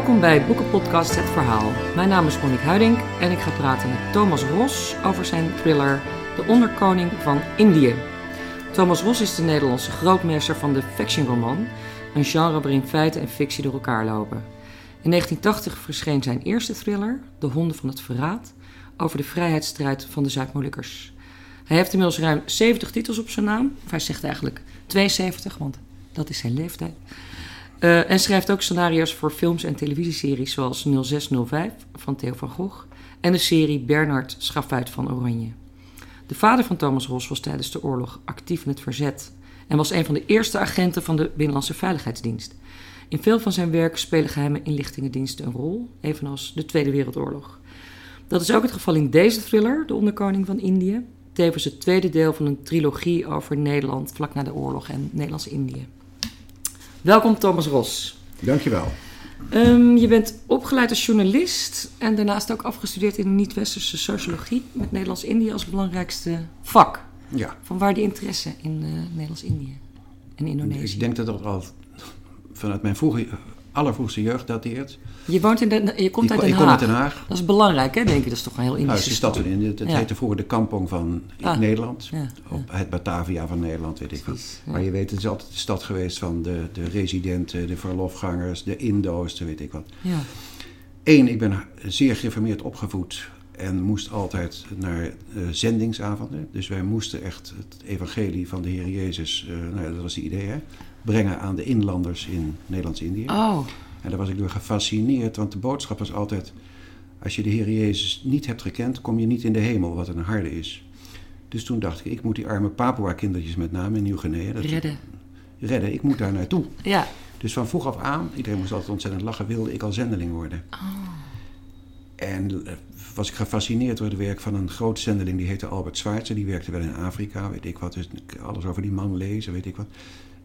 Welkom bij Boekenpodcast Het Verhaal. Mijn naam is Monique Huiding en ik ga praten met Thomas Ros over zijn thriller De Onderkoning van Indië. Thomas Ros is de Nederlandse grootmeester van de fictionroman, een genre waarin feiten en fictie door elkaar lopen. In 1980 verscheen zijn eerste thriller, De Honden van het Verraad, over de vrijheidsstrijd van de Zuid-Molukkers. Hij heeft inmiddels ruim 70 titels op zijn naam. Of hij zegt eigenlijk 72, want dat is zijn leeftijd. Uh, en schrijft ook scenario's voor films en televisieseries zoals 0605 van Theo van Gogh en de serie Bernard Schafuit van Oranje. De vader van Thomas Ros was tijdens de oorlog actief in het verzet en was een van de eerste agenten van de Binnenlandse Veiligheidsdienst. In veel van zijn werk spelen geheime inlichtingendiensten een rol, evenals de Tweede Wereldoorlog. Dat is ook het geval in deze thriller, De Onderkoning van Indië, tevens het tweede deel van een trilogie over Nederland vlak na de oorlog en Nederlands-Indië. Welkom Thomas Ros. Dankjewel. Um, je bent opgeleid als journalist en daarnaast ook afgestudeerd in niet-westerse sociologie met Nederlands-Indië als belangrijkste vak. Ja. Van waar die interesse in uh, Nederlands-Indië en Indonesië? Ik denk dat dat al vanuit mijn vroege allervroegste jeugd dateert. Je, woont in de, je komt uit Den Haag. Ik kom uit Den Haag. Dat is belangrijk, hè, denk je? Dat is toch een heel Indische nou, stad. in Indië. Het ja. heette vroeger de kampong van ah. Nederland. Ja, Op het Batavia van Nederland, weet ik wat. Maar je weet, het is altijd de stad geweest van de, de residenten, de verlofgangers, de Indo's, weet ik wat. Ja. Eén, ik ben zeer gereformeerd opgevoed en moest altijd naar uh, zendingsavonden. Dus wij moesten echt het evangelie van de Heer Jezus, uh, nou, dat was het idee, hè, brengen aan de inlanders in Nederlands-Indië. Oh. En daar was ik door gefascineerd, want de boodschap was altijd: als je de Heer Jezus niet hebt gekend, kom je niet in de hemel, wat een harde is. Dus toen dacht ik, ik moet die arme Papua-kindertjes met name in Nieuw-Guinea... Redden. Redden, ik moet daar naartoe. Ja. Dus van vroeg af aan, iedereen moest altijd ontzettend lachen, wilde ik al zendeling worden. Oh. En was ik gefascineerd door het werk van een groot zendeling, die heette Albert Schweitzer. Die werkte wel in Afrika, weet ik wat. Dus alles over die man lezen, weet ik wat.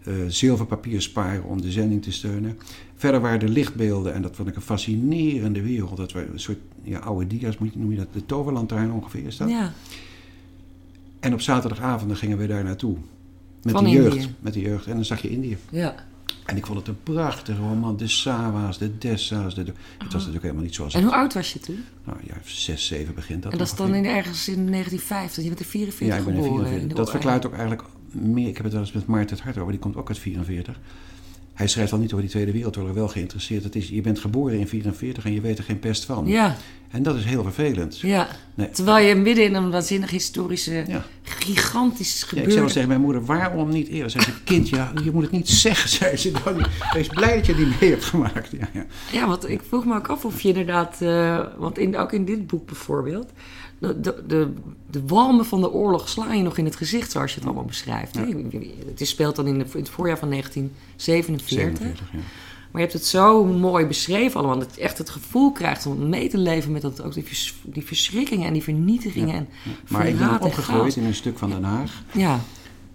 Uh, zilverpapier sparen om de zending te steunen. Verder waren de lichtbeelden, en dat vond ik een fascinerende wereld. Dat waren een soort ja, oude dia's, noem je dat, de toverlantaarn ongeveer is dat? Ja. En op zaterdagavonden gingen we daar naartoe. Met Van de jeugd. Met de jeugd. En dan zag je Indië. Ja. En ik vond het een prachtige roman. De Sawa's, de Dessa's. De, het was natuurlijk helemaal niet zoals En het... hoe oud was je toen? Nou ja, zes, zeven begint dat En dat is dan in, ergens in 1950. Je bent in 44 Ja, ik ben in geboren. 44. in de Dat verklaart ook eigenlijk meer. Ik heb het wel eens met Maarten het Hart over, die komt ook uit 44. Hij schrijft al niet over die Tweede Wereldoorlog, wel geïnteresseerd. Het is, je bent geboren in 44 en je weet er geen pest van. Ja, En dat is heel vervelend. ja. Nee. Terwijl je midden in een waanzinnig historische, Ja. gigantisch Ja, ik gebeurde... zei wel tegen mijn moeder, waarom niet eerder? Zei ze, kind, ja, je moet het niet zeggen, zei ze dan. Wees blij dat je die mee hebt gemaakt. Ja, ja. Ja, want ik vroeg me ook af of je inderdaad... eh, want in, ook in dit boek bijvoorbeeld... De, de, de, de walmen van de oorlog slaan je nog in het gezicht, zoals je het allemaal beschrijft. hè? Het is- speelt dan in, de, in het voorjaar van 1947. 47, ja. Maar je hebt het zo mooi beschreven allemaal. Dat je echt het gevoel krijgt om mee te leven met dat, ook die, vers- die verschrikkingen en die vernietigingen. En Maar ik ben opgegroeid in een stuk van Den Haag... Ja,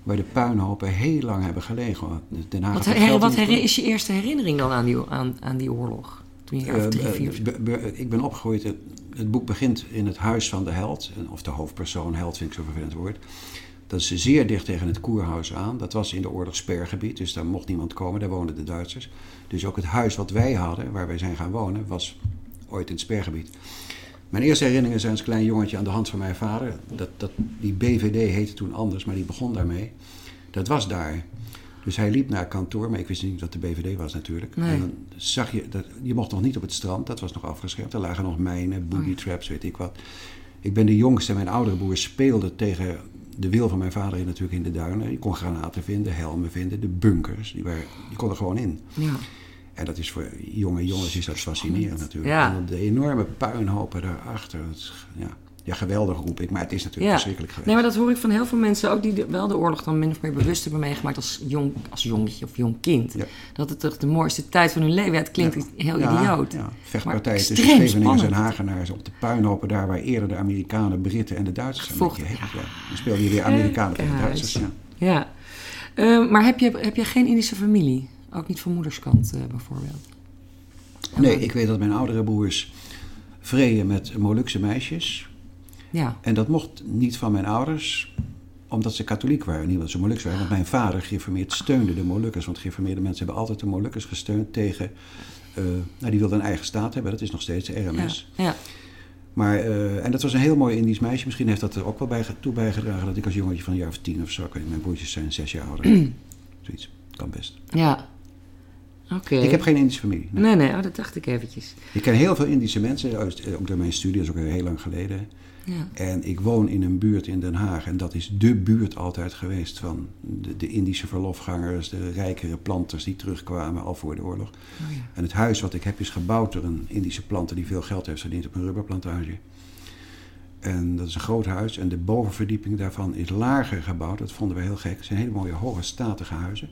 waar de puinhopen heel lang hebben gelegen. Want Den Haag wat, her- wat voor- is je eerste herinnering dan aan die, aan, aan die oorlog? Toen je of drie, Eh, vier... be- be- ik ben opgegroeid, het, boek begint in het huis van de held, of de hoofdpersoon, held vind ik zo'n vervelend woord. Dat is zeer dicht tegen het koerhuis aan. Dat was in de oorlog spergebied, dus daar mocht niemand komen, daar woonden de Duitsers. Dus ook het huis wat wij hadden, waar wij zijn gaan wonen, was ooit in het spergebied. Mijn eerste herinneringen zijn als klein jongetje aan de hand van mijn vader. Dat, dat, die BVD heette toen anders, maar die begon daarmee. Dat was daar. Dus hij liep naar het kantoor, maar ik wist niet wat de BVD was natuurlijk. Nee. En dan zag je, dat, je mocht nog niet op het strand, dat was nog afgeschermd. Er lagen nog mijnen, booby traps, weet ik wat. Ik ben de jongste en mijn oudere broer speelden tegen de wil van mijn vader in, natuurlijk in de duinen. Je kon granaten vinden, helmen vinden, de bunkers, die, waren, die konden gewoon in. Ja. En dat is voor jonge jongens is dat fascinerend natuurlijk. Ja. En de enorme puinhopen daarachter. Dat ja, ja, geweldig roep ik, maar het is natuurlijk Ja. verschrikkelijk geweest. Nee, maar dat hoor ik van heel veel mensen, ook die de- wel de oorlog dan min of meer bewust hebben meegemaakt als jong, als jongetje of jong kind. Ja. Dat het toch de mooiste tijd van hun leven. Ja, het klinkt heel Ja, idioot. Ja, vechtpartijen tussen extreem Scheveningen en. Hagenaars op de puinhopen daar waar eerder de Amerikanen, Britten en de Duitsers zijn. Hè? Ja. Dan speel je weer Amerikanen tegen Duitsers. Ja. Ja. Eh, maar heb je, heb je geen Indische familie? Ook niet van moederskant eh, bijvoorbeeld? Nee, ik weet dat mijn oudere broers vreden met Molukse meisjes. Ja. En dat mocht niet van mijn ouders, omdat ze katholiek waren, niet omdat ze Moluks waren. Want mijn vader, geïnformeerd, steunde de Molukkers. Want geïnformeerde mensen hebben altijd de Molukkers gesteund tegen Eh, nou, die wilde een eigen staat hebben, dat is nog steeds de RMS. Ja. ja. Maar, uh, en dat was een heel mooi Indisch meisje. Misschien heeft dat er ook wel bij, toe bijgedragen dat ik als jongetje van een jaar of tien of zo. Ik mijn broertjes zijn zes jaar ouder. Zoiets, kan best. Ja. Oké. Ik heb geen Indische familie. Nee, nee, oh, dat dacht ik eventjes. Ik ken heel veel Indische mensen, ook door mijn studie, dat is ook heel lang geleden. Ja. En ik woon in een buurt in Den Haag en dat is de buurt altijd geweest van de, de Indische verlofgangers, de rijkere planters die terugkwamen al voor de oorlog. Oh, ja. En het huis wat ik heb is gebouwd door een Indische planter die veel geld heeft verdiend op een rubberplantage. En dat is een groot huis en de bovenverdieping daarvan is lager gebouwd. Dat vonden we heel gek. Het zijn hele mooie, hoge, statige huizen.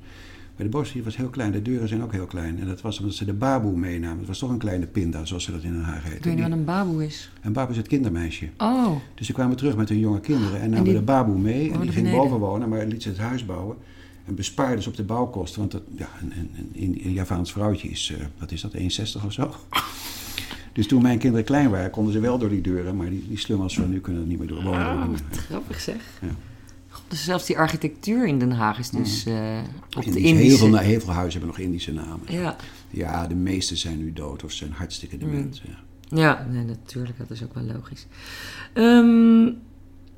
Maar de bosrivier was heel klein, de deuren zijn ook heel klein. En dat was omdat ze de baboe meenamen. Het was toch een kleine pinda, zoals ze dat in Den Haag heten. Ik weet niet wat een baboe is. Een baboe is het kindermeisje. Oh. Dus ze kwamen terug met hun jonge kinderen en namen die- de baboe mee. En die ging beneden. boven wonen, maar liet ze het huis bouwen. En bespaarde ze op de bouwkosten. Want dat, ja, een, een, een, Javaans vrouwtje is, eh, wat is dat, 1,60 of zo? Dus toen mijn kinderen klein waren, konden ze wel door die deuren. Maar die, die slummels van nu kunnen er niet meer door wonen. Oh, meer. grappig zeg. Ja. Dus zelfs die architectuur in Den Haag is dus eh, op de Indische... heel, veel, heel veel huizen hebben nog Indische namen. Ja, Ja, de meeste zijn nu dood of zijn hartstikke dement. Mm. Ja. ja nee, natuurlijk, dat is ook wel logisch. Ehm,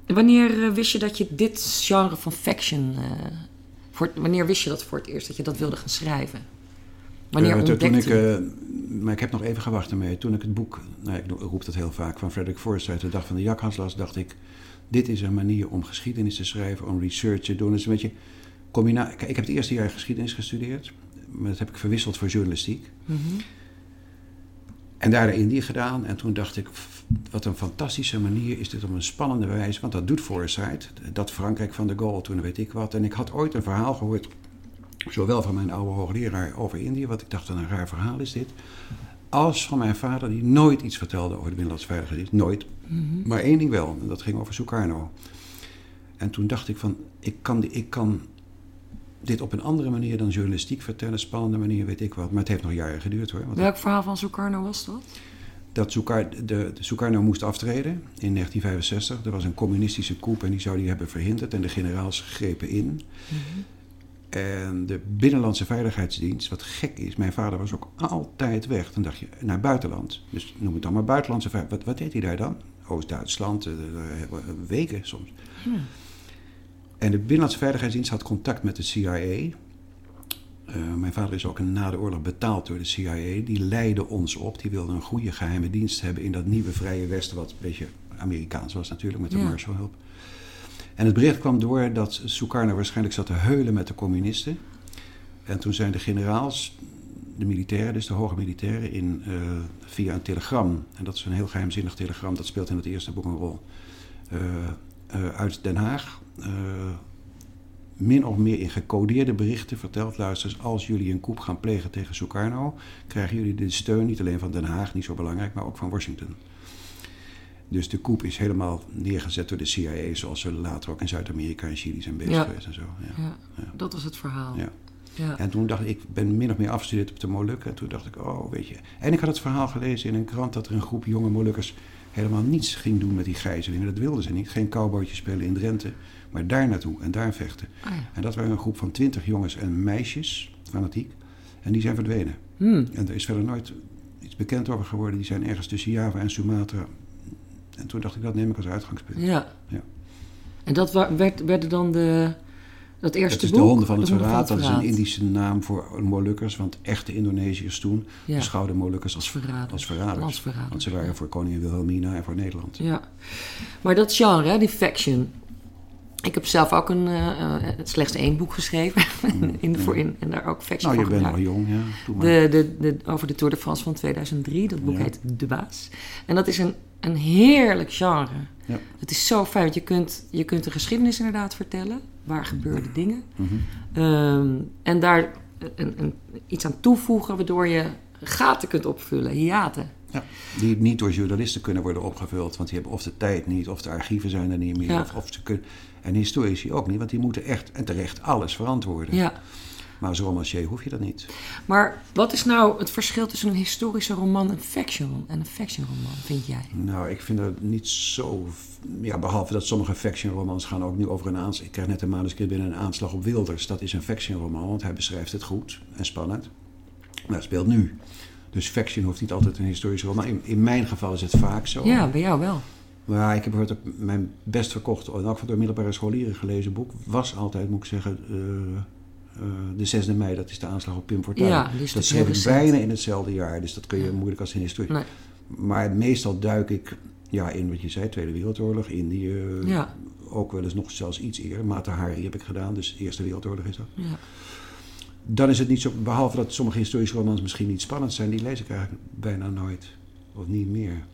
wanneer eh, wist je dat je dit genre van fiction... eh, voor, wanneer wist je dat voor het eerst, dat je dat wilde gaan schrijven? Wanneer Eh, toen ontdekte ik, je? maar ik heb nog even gewacht ermee. Toen ik het boek, nou, ik roep dat heel vaak, van Frederick Forsyth, de dag van de jakhals las, dacht ik, dit is een manier om geschiedenis te schrijven, om research te doen. Is een beetje combina- Kijk, ik heb het eerste jaar geschiedenis gestudeerd, maar dat heb ik verwisseld voor journalistiek. Mhm. En daar de Indië gedaan. En toen dacht ik, wat een fantastische manier is dit op een spannende wijze. Want dat doet Forsyth. Dat Frankrijk van de Gaulle, toen weet ik wat. En ik had ooit een verhaal gehoord, zowel van mijn oude hoogleraar over Indië, wat ik dacht, een raar verhaal is dit. Als van mijn vader, die nooit iets vertelde over de Binnenlandse Veiligheidsdienst. Nooit. Mhm. Maar één ding wel, en dat ging over Sukarno. En toen dacht ik van, ik kan, die- ik kan dit op een andere manier dan journalistiek vertellen, spannende manier, weet ik wat. Maar het heeft nog jaren geduurd hoor. Welk verhaal van Sukarno was dat? dat Sukarno, de, de Sukarno moest aftreden in 1965. Er was een communistische coup en die zou die hebben verhinderd. En de generaals grepen in. En de Binnenlandse Veiligheidsdienst, wat gek is, mijn vader was ook altijd weg. Dan dacht je, naar buitenland. Dus noem het dan maar buitenlandse veiligheid. Wat, wat deed hij daar dan? Oost-Duitsland, eh, eh, weken soms. En de Binnenlandse Veiligheidsdienst had contact met de CIA. Eh, mijn vader is ook na de oorlog betaald door de CIA. Die leidde ons op. Die wilde een goede geheime dienst hebben in dat nieuwe Vrije Westen, wat een beetje Amerikaans was natuurlijk, met de Ja. Marshallhulp. En het bericht kwam door dat Sukarno waarschijnlijk zat te heulen met de communisten. En toen zijn de generaals, de militairen, dus de hoge militairen, in, eh, via een telegram, en dat is een heel geheimzinnig telegram, dat speelt in het eerste boek een rol, eh, eh, uit Den Haag, min of meer in gecodeerde berichten verteld, luister eens, als jullie een coup gaan plegen tegen Sukarno, krijgen jullie de steun niet alleen van Den Haag, niet zo belangrijk, maar ook van Washington. Dus de coup is helemaal neergezet door de CIA, zoals ze later ook in Zuid-Amerika en Chili zijn bezig Ja. geweest en zo. Ja. Ja, Ja. dat was het verhaal. Ja. Ja. En toen dacht ik, ik ben min of meer afgestudeerd op de Molukken. En toen dacht ik, oh, weet je. En ik had het verhaal gelezen in een krant dat er een groep jonge Molukkers helemaal niets ging doen met die gijzelingen. Dat wilden ze niet. Geen cowboytjes spelen in Drenthe, maar daar naartoe en daar vechten. Ah. En dat waren een groep van twintig jongens en meisjes, fanatiek. En die zijn verdwenen. Hmm. En er is verder nooit iets bekend over geworden. Die zijn ergens tussen Java en Sumatra. En toen dacht ik, dat neem ik als uitgangspunt. Ja. Ja. En dat werd, werden dan de, dat eerste Dat is boek? de honden van het Honden verraad. Dat is een. Indische naam voor Molukkers. Want echte Indonesiërs toen Ja. beschouwden Molukkers als, Als verraders. als verraders. Want ze waren voor koningin Wilhelmina en voor Nederland. Ja. Maar dat genre, hè, die faction. Ik heb zelf ook een, eh, slechts één boek geschreven. in, voor in, en daar ook faction nou, je bent nog jong, ja. De, de, de, over de Tour de France van 2003. Dat boek Ja. heet De Baas. En dat is een, een heerlijk genre. Ja. Het is zo fijn, want je kunt, je kunt de geschiedenis inderdaad vertellen. Waar gebeurden dingen. Mhm. Ehm, en daar een, een, iets aan toevoegen waardoor je gaten kunt opvullen, hiaten. Ja. Die niet door journalisten kunnen worden opgevuld. Want die hebben of de tijd niet, of de archieven zijn er niet meer. Ja. Of, of ze kunnen, en historici ook niet, want die moeten echt en terecht alles verantwoorden. Ja. Maar als romancier hoef je dat niet. Maar wat is nou het verschil tussen een historische roman en, fiction, en een fiction roman, vind jij? Nou, ik vind dat niet zo. Ja, behalve dat sommige fiction-romans gaan ook nu over een aanslag. Ik krijg net een manuscript binnen een aanslag op Wilders. Dat is een fiction-roman, want hij beschrijft het goed en spannend. Maar het speelt nu. Dus fiction hoeft niet altijd een historische roman. In, in mijn geval is het vaak zo. Ja, bij jou wel. Maar ik heb bijvoorbeeld ook mijn best verkocht, in elk geval door middelbare scholieren gelezen boek, was altijd, moet ik zeggen, eh, eh, de 6e mei, dat is de aanslag op Pim Fortuyn. Ja, dat schreef ik bijna in hetzelfde jaar, dus dat kun je Ja. moeilijk als een historie. Nee. Maar meestal duik ik ja, in wat je zei, Tweede Wereldoorlog, Indië, Ja. ook wel eens nog zelfs iets eerder. Mata Hari heb ik gedaan, dus Eerste Wereldoorlog is dat. Ja. Dan is het niet zo, behalve dat sommige historische romans misschien niet spannend zijn, die lees ik eigenlijk bijna nooit. Of niet meer.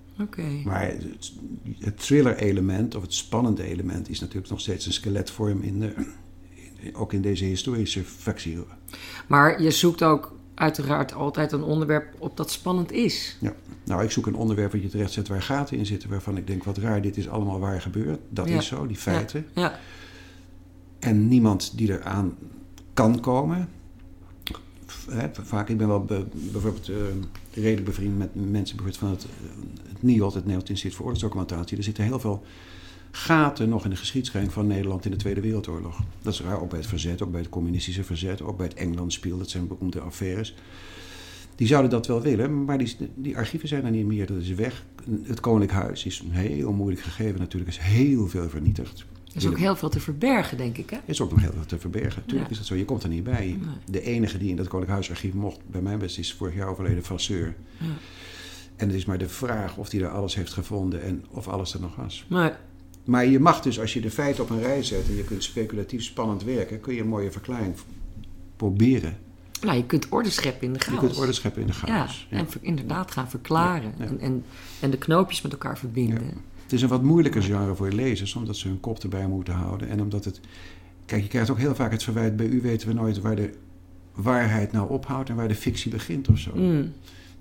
Maar het, het thriller-element of het spannende element is natuurlijk nog steeds een skeletvorm in de, ook in deze historische factie. Maar je zoekt ook uiteraard altijd een onderwerp op dat spannend is. Ja. Nou, ik zoek een onderwerp wat je terecht zet waar gaten in zitten, waarvan ik denk, wat raar, dit is allemaal waar gebeurd. Dat Ja. is zo, die feiten. Ja. En niemand die eraan kan komen. Vaak, ik ben wel be- bijvoorbeeld eh, redelijk bevriend met mensen bijvoorbeeld van het, eh, het het Nederlands Instituut voor Oorlogsdocumentatie. Er zitten heel veel gaten nog in de geschiedschrijving van Nederland in de Tweede Wereldoorlog. Dat is raar, ook bij het verzet, ook bij het communistische verzet, ook bij het Engelandspiel, dat zijn beroemde affaires. Die zouden dat wel willen, maar die, die archieven zijn er niet meer, dat is weg. Het Koninklijk Huis is een heel moeilijk gegeven natuurlijk, is heel veel vernietigd. Er is ook heel veel te verbergen, denk ik, hè? Er is ook nog heel veel te verbergen. Tuurlijk Ja. is dat zo. Je komt er niet bij. Nee. De enige die in dat Koninklijk Huisarchief mocht, bij mijn best, is vorig jaar overleden Vasseur. Ja. En het is maar de vraag of hij er alles heeft gevonden en of alles er nog was. Maar Maar je mag dus, als je de feiten op een rij zet en je kunt speculatief spannend werken, kun je een mooie verklaring proberen. nou, je kunt orde scheppen in de chaos. Je kunt orde scheppen in de chaos. Ja. en inderdaad gaan verklaren. Ja. En, en, en de knoopjes met elkaar verbinden. Het is een wat moeilijker genre voor lezers, omdat ze hun kop erbij moeten houden. En omdat het. Kijk, je krijgt ook heel vaak het verwijt: bij u weten we nooit waar de waarheid nou ophoudt en waar de fictie begint of zo. Mm,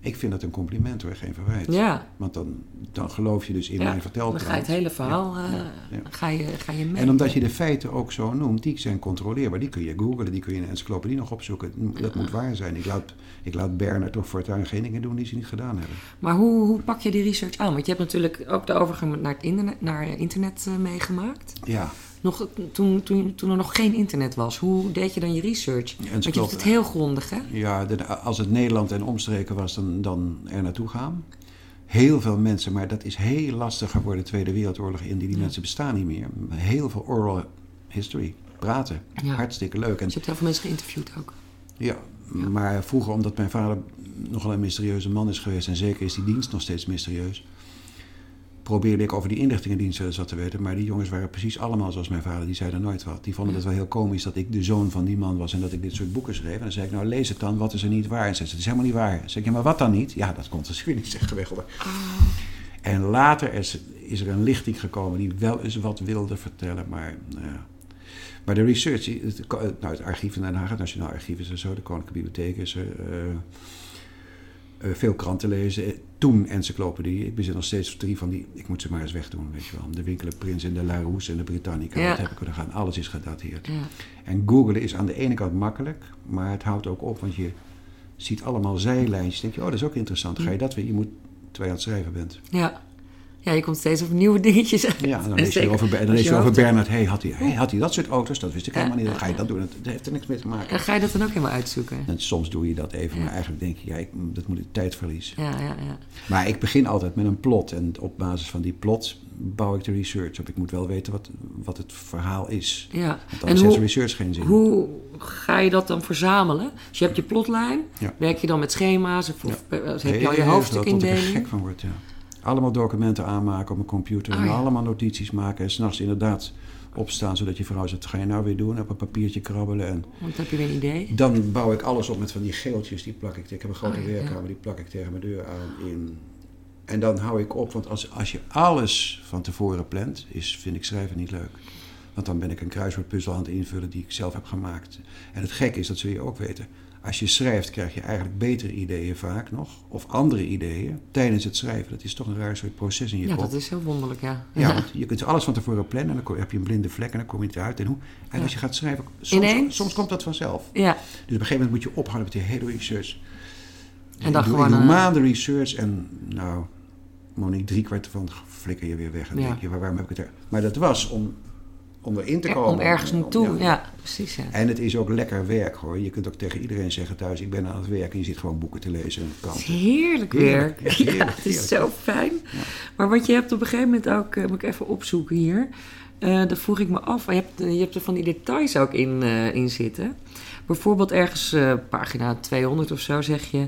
Ik vind dat een compliment hoor, geen verwijt. ja, Want dan, dan geloof je dus in ja. mijn dan verteltrand. ga je het hele verhaal eh, Ja. Ga je, ga je mee. En omdat je de feiten ook zo noemt, die zijn controleerbaar. Die kun je googlen, die kun je in een encyclopedie nog opzoeken. Dat moet waar zijn. Ik laat, ik laat Bernard of Fortuyn geen dingen doen die ze niet gedaan hebben. Maar hoe, hoe pak je die research aan? Want je hebt natuurlijk ook de overgang naar het internet, naar internet eh, meegemaakt. Ja, Nog, toen, toen, toen er nog geen internet was, hoe deed je dan je research? Want je klopt. het heel grondig, hè? ja de- als het Nederland en omstreken was, dan, dan er naartoe gaan. Heel veel mensen, maar dat is heel lastig geworden, Tweede Wereldoorlog in. Die, die Ja. mensen bestaan niet meer. Heel veel oral history, praten. Ja. Hartstikke leuk. En Dus je hebt heel veel mensen geïnterviewd ook. Ja, maar vroeger, omdat mijn vader nogal een mysterieuze man is geweest, en zeker is die dienst nog steeds mysterieus, probeerde ik over die inlichtingendienst wel eens wat te weten. Maar die jongens waren precies allemaal zoals mijn vader, die zeiden nooit wat. Die vonden het wel heel komisch dat ik de zoon van die man was en dat ik dit soort boeken schreef. En dan zei ik, nou lees het dan, wat is er niet waar? En zei ze, het is helemaal niet waar. Dan zei ik, ja, maar wat dan niet? Ja, dat komt dus weer niet, zegt geweldig. En later is, is er een lichting gekomen die wel eens wat wilde vertellen, maar nou ja. Maar de research, het, nou, het archief in Den Haag, het Nationaal Archief is er zo, de Koninklijke Bibliotheek is er. eh, eh, veel kranten lezen. Eh, Toen encyclopedie. Ik bezit nog steeds drie van die. Ik moet ze maar eens wegdoen, weet je wel. De Winkele Prins en de Larousse en de Britannica. Ja. Dat heb ik er gaan. Alles is gedateerd. Ja. En googlen is aan de ene kant makkelijk, maar het houdt ook op, want je ziet allemaal zijlijntjes. denk je, oh, dat is ook interessant. Ga je dat weer? Je moet terwijl je aan het schrijven bent. Ja. Ja, je komt steeds op nieuwe dingetjes. Ja, en dan lees je over, dan als lees je je over hoofd- Bernard. Hey, had hij, hey, had hij dat soort auto's? Dat wist ik Ja. helemaal niet. Dan ga je dat doen. Dat, dat heeft er niks mee te maken. En ga je dat dan ook helemaal uitzoeken? En soms doe je dat even, maar Ja. eigenlijk denk je, ja, ik, dat moet ik tijdverlies. Ja, ja, ja. Maar ik begin altijd met een plot. En op basis van die plot bouw ik de research op. Ik moet wel weten wat, wat het verhaal is. ja. Want anders heeft de hoe, research geen zin. hoe ga je dat dan verzamelen? Dus je hebt je plotlijn. Ja. Werk je dan met schema's? Of, of eh, heb je al je veel, Tot ik er gek van word, ja. Allemaal documenten aanmaken op mijn computer. Oh, en ja. allemaal notities maken. En s'nachts inderdaad opstaan, zodat je vrouw zegt, wat ga je nou weer doen? Op een papiertje krabbelen. En Want heb je weer een idee. dan bouw ik alles op met van die geeltjes. Die plak ik. Ik heb een grote Oh, ja, weerkamer, ja. die plak ik tegen mijn deur aan in. En dan hou ik op, want als, als je alles van tevoren plant, is, vind ik schrijven niet leuk. Want dan ben ik een kruiswoordpuzzel aan het invullen die ik zelf heb gemaakt. En het gekke is, dat zul je ook weten. Als je schrijft, krijg je eigenlijk betere ideeën vaak nog. Of andere ideeën tijdens het schrijven. Dat is toch een raar soort proces in je Ja, kop. dat is heel wonderlijk, ja. Ja, want je kunt alles van tevoren plannen. En dan heb je een blinde vlek en dan kom je het uit. En, hoe, en Ja. als je gaat schrijven, soms, soms komt dat vanzelf. Ja, Dus op een gegeven moment moet je ophouden met die hele research. En dan gewoon doe een- maanden research en nou, Monique, drie kwart van flikker je weer weg. En Ja. denk je, waar- waarom heb ik het er... Maar dat was om, om erin te Ja, komen. om ergens Om- naartoe. ja. Ja, precies. Ja. En het is ook lekker werk hoor. Je kunt ook tegen iedereen zeggen thuis, ik ben aan het werk. En je zit gewoon boeken te lezen en Het is heerlijk Heerlijk, werk. Ja, het is heerlijk. zo fijn. Maar wat je hebt op een gegeven moment ook, eh, moet ik even opzoeken hier. Eh daar vroeg ik me af. Je hebt, je hebt er van die details ook in, eh, in zitten. Bijvoorbeeld ergens eh, pagina 200 of zo zeg je...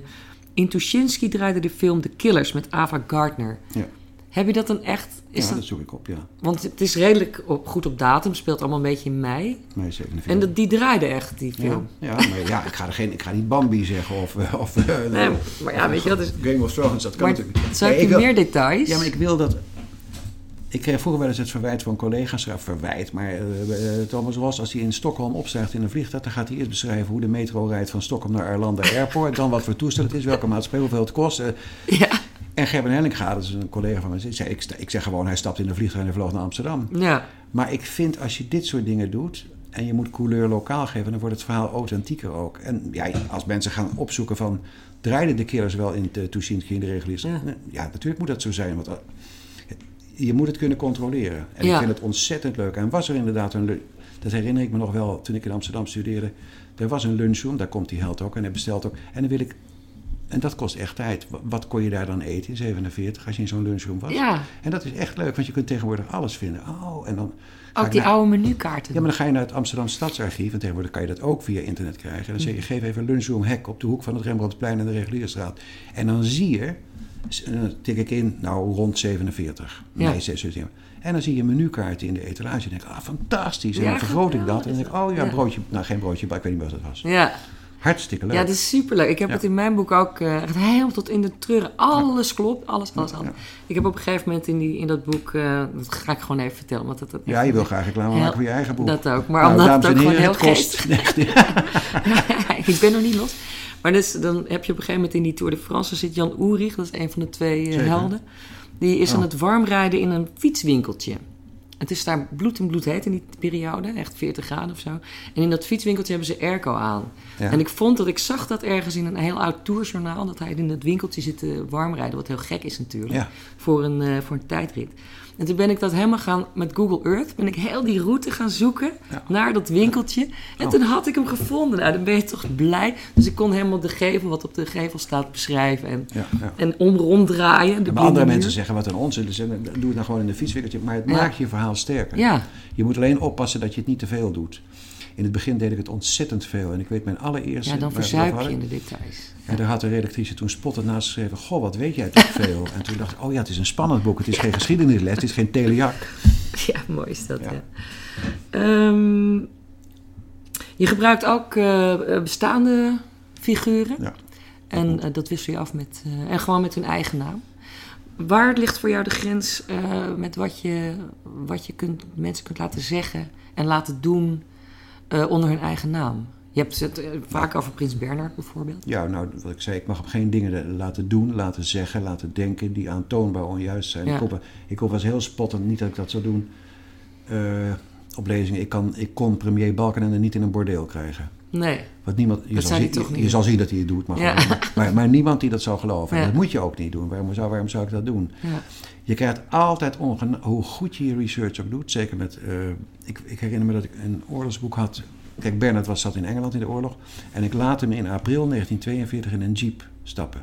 In Tuschinski draaide de film The Killers met Ava Gardner. Ja, Heb je dat dan echt... Is ja dat, dat zoek ik op, ja. Want het is redelijk op, goed op datum. Speelt allemaal een beetje in mei. Mei 47. En dat, die draaide echt, die ja, film. ja, maar ja, ik ga, er geen, ik ga niet Bambi zeggen of... eh, of eh, Nee, maar ja, weet je, dat is... Game of Thrones, dat kan Maar natuurlijk zou Nee, ik ik je wil- meer details? Ja, maar ik wil dat... Ik kreeg vroeger wel eens het verwijt van collega's, ja, verwijt, maar eh, eh, Thomas Ross, als hij in Stockholm opstijgt in een vliegtuig, dan gaat hij eerst beschrijven hoe de metro rijdt van Stockholm naar Arlanda Airport, dan wat voor toestel het is, welke maatschappij, hoeveel het kost. eh. Ja, En Gerben Hellinga, dat is een collega van mij, zei, ik, ik zeg gewoon, hij stapt in een vliegtuig en hij vloog naar Amsterdam. ja. Maar ik vind als je dit soort dingen doet en je moet couleur lokaal geven, dan wordt het verhaal authentieker ook. En ja, als mensen gaan opzoeken van, draaiden de killers wel in de Tuschinski in de reguliere Ja. ja. natuurlijk moet dat zo zijn, want eh, je moet het kunnen controleren. En Ja. ik vind het ontzettend leuk. En was er inderdaad een dat herinner ik me nog wel toen ik in Amsterdam studeerde. Er was een lunchroom, daar komt die held ook en hij bestelt ook. En dan wil ik, en dat kost echt tijd. Wa- Wat kon je daar dan eten in 47 als je in zo'n lunchroom was? Ja, En dat is echt leuk, want je kunt tegenwoordig alles vinden. Oh, en dan ook die naar- oude menukaarten. ja, maar dan ga je naar het Amsterdam Stadsarchief en tegenwoordig kan je dat ook via internet krijgen. En dan zeg je, geef even lunchroom hack op de hoek van het Rembrandtplein en de Regulierstraat. En dan zie je, dan tik ik in, nou rond 47, Ja. mei 76. En dan zie je menukaarten in de etalage. En denk ik, ah, fantastisch. En Ja, dan vergroot ik dat. En dan denk ik, oh ja, Ja. broodje, nou geen broodje, maar ik weet niet wat het was. Ja. Hartstikke leuk. ja, dat is superleuk. Ik heb Ja. het in mijn boek ook eh, echt helemaal tot in de treuren. Alles klopt, alles, alles, alles. Ja. Ik heb op een gegeven moment in, die, in dat boek, eh, dat ga ik gewoon even vertellen. Want dat, dat Ja, je wil graag reclame maken voor je eigen boek. Dat ook, maar Nou, omdat het ook gewoon heel kost... ik ben nog niet los. Maar dus, dan heb je op een gegeven moment in die Tour de France... dan zit Jan Oerig, dat is een van de twee eh, helden. Die is aan Oh. het warmrijden in een fietswinkeltje. Het is daar bloed en bloed heet in die periode. Echt 40 graden of zo. En in dat fietswinkeltje hebben ze airco aan. Ja. En ik vond dat ik zag dat ergens in een heel oud tourjournaal... dat hij in dat winkeltje zit te warmrijden. Wat heel gek is natuurlijk. Ja. Voor, een, eh, voor een tijdrit. En toen ben ik dat helemaal gaan... Met Google Earth ben ik heel die route gaan zoeken... Ja. naar dat winkeltje. En Oh. toen had ik hem gevonden. Nou, dan ben je toch blij. Dus ik kon helemaal de gevel, wat op de gevel staat, beschrijven. En, Ja, en om ronddraaien. De Maar andere muur. mensen zeggen wat een onzin. Dus doe het nou gewoon in de fietswinkeltje. Maar het maakt je verhaal sterker. Ja, Je moet alleen oppassen dat je het niet te veel doet. In het begin deed ik het ontzettend veel. En ik weet mijn allereerste... ja dan verzuip je in de details. En daar had de redactrice toen spottend naast geschreven... Goh, wat weet jij toch veel? En toen dacht ik, oh ja, het is een spannend boek. Het is geen geschiedenisles, het is geen telejak. Ja, mooi is dat, ja. Ja. Ehm, je gebruikt ook eh, bestaande figuren. Ja. En eh, dat wissel je af met... eh, en gewoon met hun eigen naam. Waar ligt voor jou de grens met wat je, wat je kunt, mensen kunt laten zeggen en laten doen eh, onder hun eigen naam? Je hebt het eh, vaak over Prins Bernhard bijvoorbeeld. Ja, nou, wat ik zei, ik mag op geen dingen laten doen, laten zeggen, laten denken... die aantoonbaar onjuist zijn. Ja. Ik, hoop, ik hoop was heel spottend, niet dat ik dat zou doen... eh, op lezingen. Ik, kan, ik kon premier Balkenende niet in een bordeel krijgen. Nee. Wat niemand, je, zal je, zal zien dat hij het doet, maar, Ja. gewoon- maar, maar niemand die dat zou geloven. En dat moet je ook niet doen. Waarom zou, waarom zou ik dat doen? Ja. Je krijgt altijd, hoe goed je je research ook doet, zeker met... eh, ik, ik herinner me dat ik een oorlogsboek had. Kijk, Bernard was, zat in Engeland in de oorlog. En ik laat hem in april 1942 in een jeep stappen.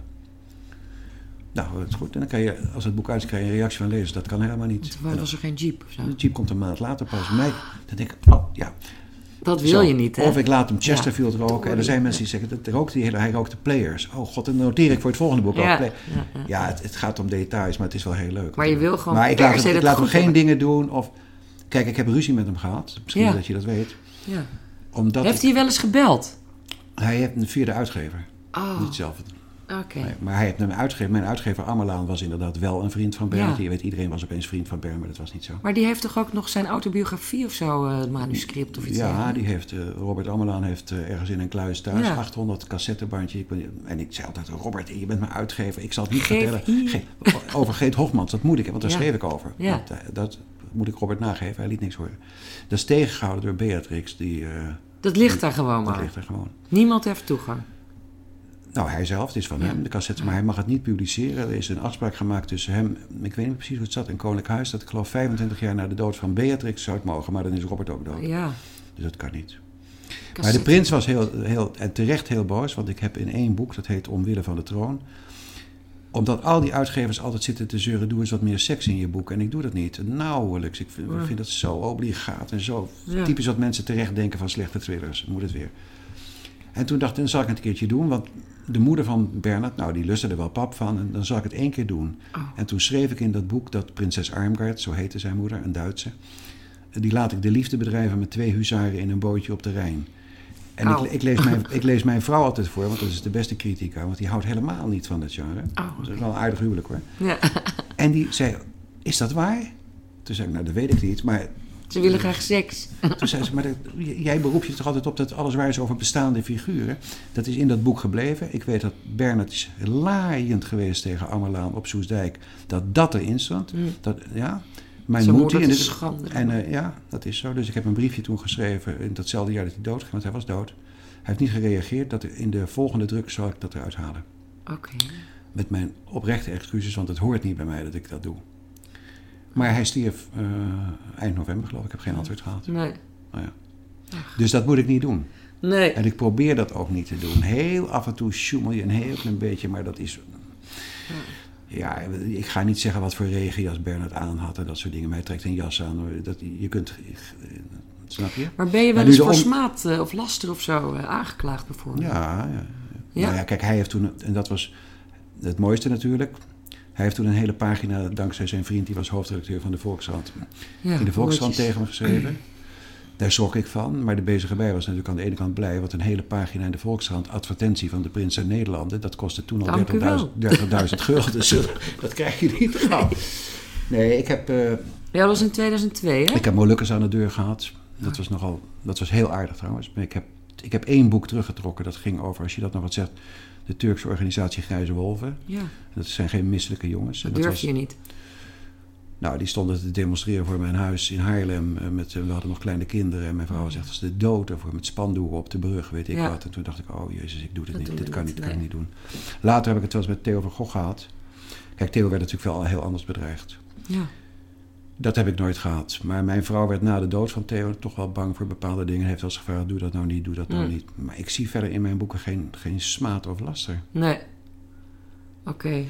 Nou, dat is goed. En dan kan je, als het boek uit is, krijg je een reactie van lezers. Dat kan helemaal niet. Want En was er geen jeep zo? de jeep komt een maand later pas. Mij, dan denk ik, oh ja, Dat wil zo. je niet, hè? Of ik laat hem Chesterfield roken. En er zijn mensen die zeggen, dat rookt die hele, hij rookt de players. Oh god, dan noteer ik voor het volgende boek ook. ja, het, het gaat om details, maar het is wel heel leuk. Maar je wil gewoon Maar ik laat hem, ik laat geen hebben. dingen doen. Of, kijk, ik heb ruzie met hem gehad. Misschien Ja. dat je dat weet. Ja. Omdat Heeft hij je wel eens gebeld? hij heeft een vierde uitgever. Oh, Niet zelf. Maar hij heeft een uitgever. Mijn uitgever Amelaan was inderdaad wel een vriend van. Ja. Je weet, iedereen was opeens vriend van Bernhard, maar dat was niet zo. Maar die heeft toch ook nog zijn autobiografie of zo, het manuscript of iets? Ja, die heeft, eh, Robert Amelaan heeft eh, ergens in een kluis thuis Ja. 800 cassettebandjes. En ik zei altijd, Robert, je bent mijn uitgever. Ik zal het niet Geef vertellen. Ge- over Geet Hofmans, dat moet ik, want daar Ja. schreef ik over. Dat, dat moet ik Robert nageven, hij liet niks horen. Dat is tegengehouden door Beatrix, die... Dat ligt daar gewoon dat maar. ligt er gewoon. Niemand heeft toegang. Nou, hij zelf, het is van hem, de cassette, maar hij mag het niet publiceren. Er is een afspraak gemaakt tussen hem, ik weet niet precies hoe het zat, en Koninklijk Huis, dat ik geloof 25 jaar na de dood van Beatrix zou het mogen, maar dan is Robert ook dood. Ja. Dus dat kan niet. Maar de prins was heel, heel, en terecht heel boos, want ik heb in één boek, dat heet Omwille van de Troon, omdat al die uitgevers altijd zitten te zeuren, doe eens wat meer seks in je boek. En ik doe dat niet, nauwelijks. Ik vind, Ja. vind dat zo obligaat en zo Ja. typisch wat mensen terecht denken van slechte thrillers. Moet het weer. En toen dacht ik, dan zal ik het een keertje doen, want de moeder van Bernard, nou die lustte er wel pap van, en dan zal ik het één keer doen. Oh. En toen schreef ik in dat boek dat prinses Armgard, zo heette zijn moeder, een Duitse, die laat ik de liefde bedrijven met twee huzaren in een bootje op de Rijn. En ik, ik, lees mijn, ik lees mijn vrouw altijd voor, want dat is de beste critica, want die houdt helemaal niet van dat genre. Oh, Dat is wel een aardig huwelijk hoor. Ja. En die zei, is dat waar? Toen zei ik, nou dat weet ik niet, maar Ze willen graag seks. toen zei ze, maar dat- jij beroep je toch altijd op dat alles waar is over bestaande figuren. Dat is in dat boek gebleven. Ik weet dat Bernard is laaiend geweest tegen Ammerlaan op Soesdijk. Dat dat erin stond. Mm. Dat, ja, mijn moeder... moeder en dit- schande. En eh, ja, dat is zo. Dus ik heb een briefje toen geschreven in datzelfde jaar dat hij dood ging, want hij was dood. Hij heeft niet gereageerd. Dat in de volgende druk zal ik dat eruit halen. Oké. Met mijn oprechte excuses, want het hoort niet bij mij dat ik dat doe. Maar hij stierf eh, eind november, geloof ik. Ik heb geen antwoord gehad. Nee. Nou ja. Dus dat moet ik niet doen. Nee. En ik probeer dat ook niet te doen. Heel af en toe sjoemel je een heel klein beetje, maar dat is... Ja, ik ga niet zeggen wat voor regenjas Bernard aan had en dat soort dingen. Maar hij trekt een jas aan. Dat, je kunt... Snap je? Maar ben je wel Maar nu eens voor om- smaad eh, of laster of zo eh, aangeklaagd bijvoorbeeld? Ja, ja. Ja? Nou ja, kijk, hij heeft toen... En dat was het mooiste natuurlijk. Hij heeft toen een hele pagina, dankzij zijn vriend, die was hoofdredacteur van de Volkskrant, Ja, in de Volkskrant tegen me geschreven. Daar schrok ik van, maar de bezige bij was natuurlijk aan de ene kant blij, want een hele pagina in de Volkskrant, advertentie van de Prins uit Nederlanden, dat kostte toen al Dank u wel. 30.000 30.000 gulden. Dus dat krijg je niet gauw. Nee, ik heb, eh, Ja, dat was in 2002, hè? ik heb Molukkers aan de deur gehad. Dat was nogal, dat was heel aardig trouwens. Maar ik heb, ik heb één boek teruggetrokken, dat ging over, als je dat nog wat zegt, de Turkse organisatie Grijze Wolven. Ja, Dat zijn geen misselijke jongens. En dat durf was- je niet. nou, die stonden te demonstreren voor mijn huis in Haarlem. eh, Met, eh, we hadden nog kleine kinderen. En mijn vrouw zegt, als de dood ervoor met spandoeken op de brug, weet ik Ja. wat. En toen dacht ik, oh jezus, ik doe dit Dat niet. Dit kan niet, kan ik niet doen. Later heb ik het wel eens met Theo van Gogh gehad. Kijk, Theo werd natuurlijk wel heel anders bedreigd. Ja. Dat heb ik nooit gehad. Maar mijn vrouw werd na de dood van Theo toch wel bang voor bepaalde dingen. Heeft wel eens gevraagd, doe dat nou niet, doe dat nou Hmm. niet. Maar ik zie verder in mijn boeken geen, geen smaad of laster. Nee. Oké.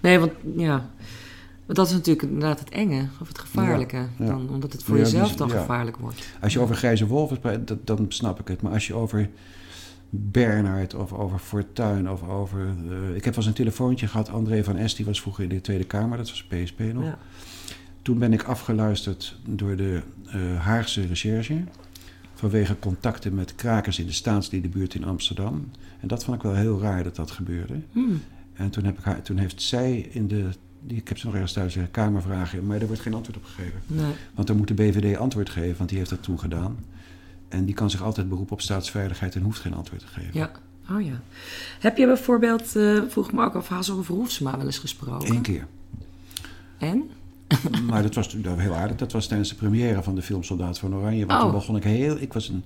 Nee, want ja. Want dat is natuurlijk inderdaad het enge of het gevaarlijke. Ja, ja. Dan, omdat het voor Ja, jezelf dan gevaarlijk wordt. Als je over grijze wolven dat- dan snap ik het. Maar als je over Bernhard of over Fortuyn of over... eh, ik heb wel eens een telefoontje gehad. André van Es, die was vroeger in de Tweede Kamer. Dat was PSP nog. Toen ben ik afgeluisterd door de eh, Haagse recherche. Vanwege contacten met krakers in de staatsliedenbuurt in Amsterdam. En dat vond ik wel heel raar dat dat gebeurde. Hmm. En toen, heb ik haar, toen heeft zij in de... Die, ik heb ze nog ergens thuis liggen, kamervragen. Maar er wordt geen antwoord op gegeven. Nee. Want dan moet de BVD antwoord geven, want die heeft dat toen gedaan. En die kan zich altijd beroepen op staatsveiligheid en hoeft geen antwoord te geven. Ja. Oh ja. Heb je bijvoorbeeld, eh vroeg me ook af, Hazel of Roefsma wel eens gesproken? Eén keer. En? Maar dat was heel aardig. Dat was tijdens de première van de film Soldaat van Oranje. Want Oh. toen begon ik heel... Ik was een...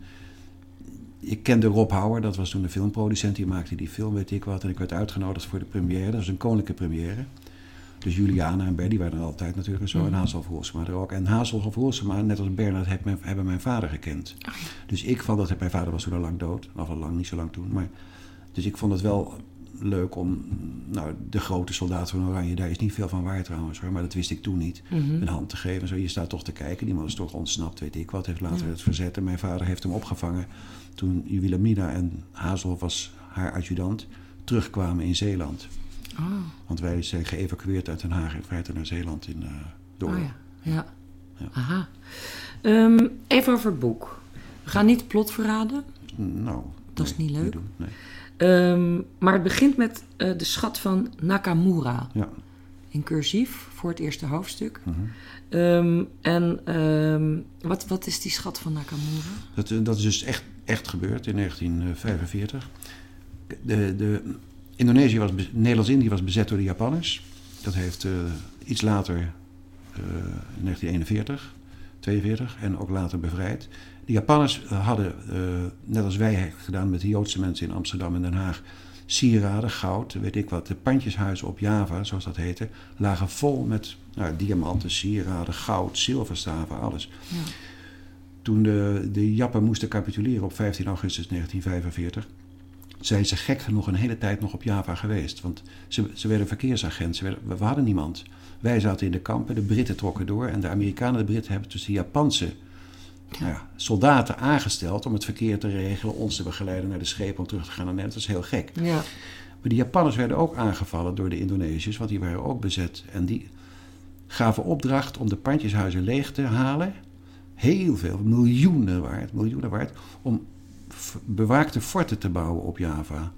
Ik kende Rob Houwer, dat was toen de filmproducent. Die maakte die film, weet ik wat. En ik werd uitgenodigd voor de première. Dat was een koninklijke première. Dus Juliana en Berdy waren er altijd natuurlijk en zo. En Mhm. Hazel er ook. En Hazel of Roelsema, net als Bernard, heeft mijn- hebben mijn vader gekend. Oh Dus ik vond dat... Mijn vader was toen al lang dood. Of al lang, niet zo lang toen. Maar, dus ik vond het wel leuk om... Nou, de grote soldaat van Oranje, daar is niet veel van waar trouwens hoor. Maar dat wist ik toen niet. Mhm. Een hand te geven. Zo, je staat toch te kijken. Die man is toch ontsnapt, weet ik wat. Heeft later Ja. het verzet. En mijn vader heeft hem opgevangen toen Wilhelmina en Hazel was haar adjudant terugkwamen in Zeeland. Oh, Want wij zijn geëvacueerd uit Den Haag in feite naar Zeeland in eh de oh ja. Ja. Ja. Aha. Ehm, even over het boek. We gaan niet plot verraden. Nou, Dat is niet leuk. doen, nee. Ehm, maar het begint met eh, de schat van Nakamura. Ja. In cursief voor het eerste hoofdstuk. mhm. Ehm, en ehm, wat, wat is die schat van Nakamura? dat, eh, dat is dus echt, echt gebeurd in 1945. De, de, Indonesië was, Nederlands-Indië was bezet door de Japanners. Dat heeft eh, iets later, eh, in 1941, 42 en ook later bevrijd. De Japanners hadden, eh, net als wij gedaan met de Joodse mensen in Amsterdam en Den Haag, sieraden, goud, weet ik wat. De pandjeshuizen op Java, zoals dat heette, lagen vol met nou, diamanten, sieraden, goud, zilverstaven, alles. Ja. Toen de, de Jappen moesten capituleren op 15 augustus 1945, zijn ze gek genoeg een hele tijd nog op Java geweest. Want ze, ze werden verkeersagent, ze werden, we hadden niemand. Wij zaten in de kampen, de Britten trokken door en de Amerikanen en de Britten hebben dus de Japanse nou ja, soldaten aangesteld om het verkeer te regelen, ons te begeleiden naar de schepen om terug te gaan naar Nederland. Dat is heel gek. Ja. Maar die Japanners werden ook aangevallen door de Indonesiërs, want die waren ook bezet. En die gaven opdracht om de pandjeshuizen leeg te halen. Heel veel, miljoenen waard, miljoenen waard, om bewaakte forten te bouwen op Java.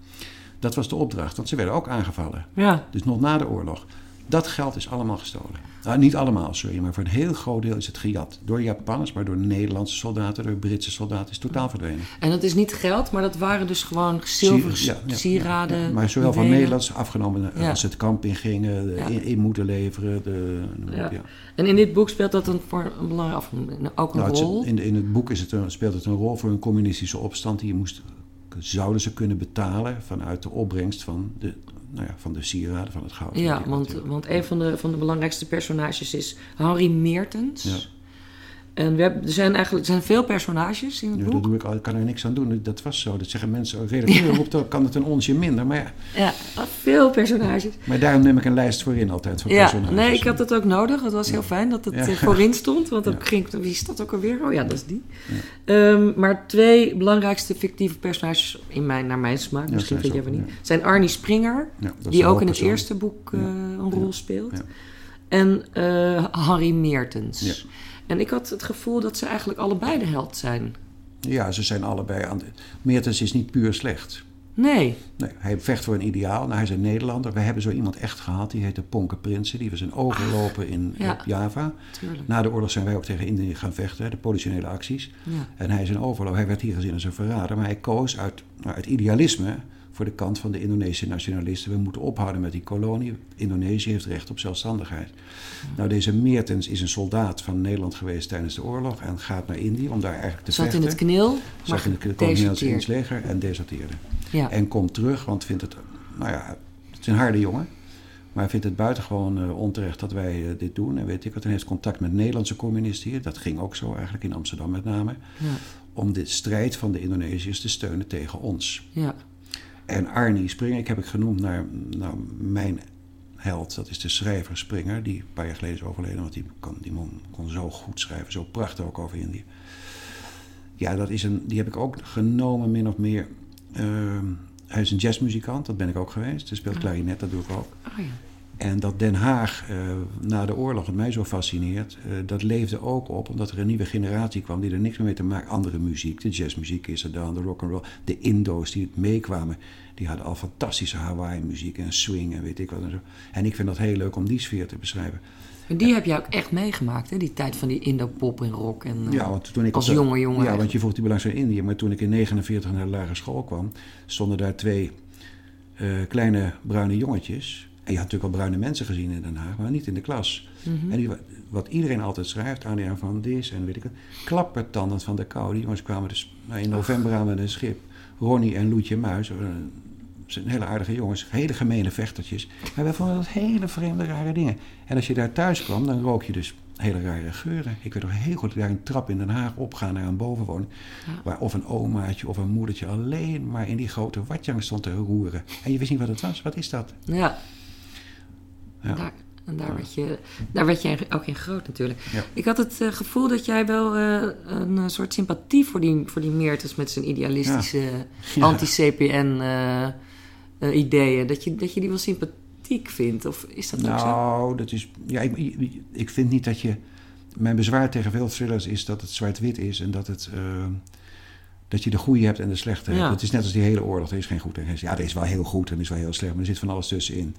Dat was de opdracht, want ze werden ook aangevallen. Ja. Dus nog na de oorlog. Dat geld is allemaal gestolen. Nou, niet allemaal, sorry, maar voor een heel groot deel is het gejat. Door Japanners, maar door Nederlandse soldaten, door Britse soldaten, is totaal verdwenen. En dat is niet geld, maar dat waren dus gewoon zilveren Sier- ja, ja, sieraden. ja, maar zowel van. Nederlands afgenomen Ja. als ze het kamp ingingen, in, in moeten leveren. De, op. En in dit boek speelt dat een, voor een belangrijk, of een- ook een Nou, rol. in, in het boek is het een, speelt het een rol voor een communistische opstand. Die moest, zouden ze kunnen betalen vanuit de opbrengst van de, nou ja, van de sieraden, van het goud. Ja, want, want een van de, van de belangrijkste personages is Henry Meertens. En we hebben, er zijn eigenlijk er zijn veel personages in het Ja, dat boek. doe ik kan er niks aan doen. Dat was zo. Dat zeggen mensen. Redacteur roept ook, kan het een onsje minder. Maar, ja, Ja, veel personages. maar daarom neem ik een lijst voorin altijd van Ja, personages. nee, ik had het ook nodig. Het was heel fijn dat het eh, voorin stond. Want dan ging ik, wie is dat ook alweer? Oh ja, dat is die. Ehm, maar twee belangrijkste fictieve personages, in mijn, naar mijn smaak, misschien vind jij van niet, zijn Arnie Springer, dat die ook in het eerste boek eh, een rol speelt. En eh Henry Meertens. En ik had het gevoel dat ze eigenlijk allebei de held zijn. Ja, ze zijn allebei aan de... Meertens is niet puur slecht. Nee. Nee, hij vecht voor een ideaal. Nou, hij is een Nederlander. We hebben zo iemand echt gehad. Die heette Ponke Prinsen. Die was een overloper in ja. Java. Tuurlijk. Na de oorlog zijn wij ook tegen Indië gaan vechten. hè, De politionele acties. Ja. En hij is een overloper. Hij werd hier gezien als een verrader. Maar hij koos uit, nou, uit idealisme voor de kant van de Indonesische nationalisten. We moeten ophouden met die kolonie. Indonesië heeft recht op zelfstandigheid. Nou, deze Meertens is een soldaat van Nederland geweest tijdens de oorlog. En gaat naar Indië om daar eigenlijk te Zat vechten. in het knil, maar Zat in het leger en deserteerde. Ja. En komt terug, want vindt het, nou ja, het is een harde jongen. Maar hij vindt het buitengewoon eh, onterecht dat wij eh, dit doen. En weet ik wat, en heeft contact met Nederlandse communisten hier. Dat ging ook zo eigenlijk in Amsterdam met name. Ja. Om de strijd van de Indonesiërs te steunen tegen ons. ja. En Arnie Springer, ik heb ik genoemd naar, naar mijn held. Dat is de schrijver Springer, die een paar jaar geleden is overleden. Want die, kon, die man kon zo goed schrijven, zo prachtig ook over Indië. Ja, dat is een, die heb ik ook genomen min of meer. Ehm, hij is een jazzmuzikant, dat ben ik ook geweest. Hij speelt klarinet, dat doe ik ook. Oh ja. En dat Den Haag eh, na de oorlog, wat mij zo fascineert, eh, dat leefde ook op omdat er een nieuwe generatie kwam die er niks meer mee te maken Andere muziek, de jazzmuziek is er dan, de rock and roll, de Indo's die meekwamen, die hadden al fantastische Hawaii-muziek en swing en weet ik wat en zo. En ik vind dat heel leuk om die sfeer te beschrijven. Maar die heb jij ook echt meegemaakt, hè? Die tijd van die Indo-pop en rock. En, eh, Ja, want toen ik als op de- jonge jongen. Ja, want je vroeg die belangrijk in Indië. Maar toen ik in 49 naar de lagere school kwam, stonden daar twee eh, kleine bruine jongetjes. En je had natuurlijk al bruine mensen gezien in Den Haag, maar niet in de klas. Mhm. En die, wat iedereen altijd schrijft, aan van dit en weet ik het, klappertandend van de kou. Die jongens kwamen dus nou, in november aan met een schip. Ronnie en Loetje Muis, eh, zijn hele aardige jongens, hele gemene vechtertjes. Maar wij vonden dat hele vreemde, rare dingen. En als je daar thuis kwam, dan rook je dus hele rare geuren. Ik weet nog heel goed, daar een trap in Den Haag opgaan naar een bovenwoning. Ja. Waar of een omaatje of een moedertje alleen maar in die grote watjang stond te roeren. En je wist niet wat het was. Wat is dat? Ja, Ja. daar, en daar werd, je, daar werd je ook in groot natuurlijk. Ja. Ik had het eh, gevoel dat jij wel eh, een eh, soort sympathie voor die, voor die Meertens met zijn idealistische Ja. anti-CPN eh, eh, ideeën. Dat je, dat je die wel sympathiek vindt. Of is dat ook zo? Nou, dat is. Ja, ik, ik- vind niet dat je. Mijn bezwaar tegen veel thrillers is dat het zwart-wit is en dat het. dat je de goede hebt en de slechte hebt. Ja. Het is net als die hele oorlog. Er is geen goed en geen Ja, er is wel heel goed en er is wel heel slecht, maar er zit van alles tussenin.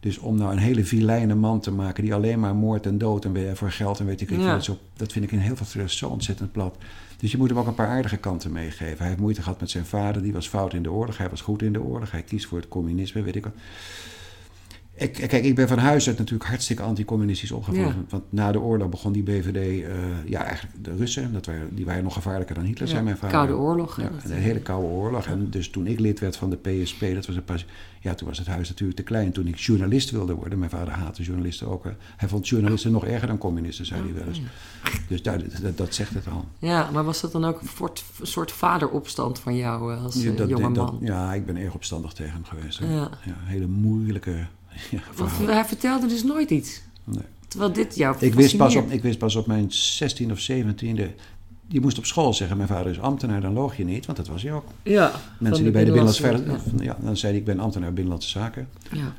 Dus om nou een hele vilijne man te maken die alleen maar moord en dood en weer voor geld en weet ik, ik Ja. dat vind ik in heel veel thrillers zo ontzettend plat. Dus je moet hem ook een paar aardige kanten meegeven. Hij heeft moeite gehad met zijn vader, die was fout in de oorlog, hij was goed in de oorlog, hij kiest voor het communisme, weet ik wat. Ik, kijk, ik ben van huis uit natuurlijk hartstikke anticommunistisch opgevoed. Ja. Want na de oorlog begon die BVD, eh, ja, eigenlijk de Russen, dat waren, die waren nog gevaarlijker dan Hitler, Ja, zei mijn vader. Koude Oorlog. Ja, de hele Koude Oorlog. En dus toen ik lid werd van de PSP, dat was een pas, ja, toen was het huis natuurlijk te klein. Toen ik journalist wilde worden, mijn vader haatte journalisten ook. hè. Hij vond journalisten nog erger dan communisten, zei hij wel eens. Dus daar, dat, dat zegt het al. Ja, maar was dat dan ook een soort, vaderopstand van jou eh, als eh, dat- jonge dat- man? ja, ik ben erg opstandig tegen hem geweest. hè. Ja, hele moeilijke ja, Want hij vertelde dus nooit iets. Nee. Terwijl dit jou Ik wist, pas op, ik wist pas op mijn 16 of 17e. Je moest op school zeggen: Mijn vader is ambtenaar, dan loog je niet, want dat was hij ook. Ja, Mensen die bij de Binnenlandse. Ja. dan zei hij: Ik ben ambtenaar Binnenlandse Zaken. Ja.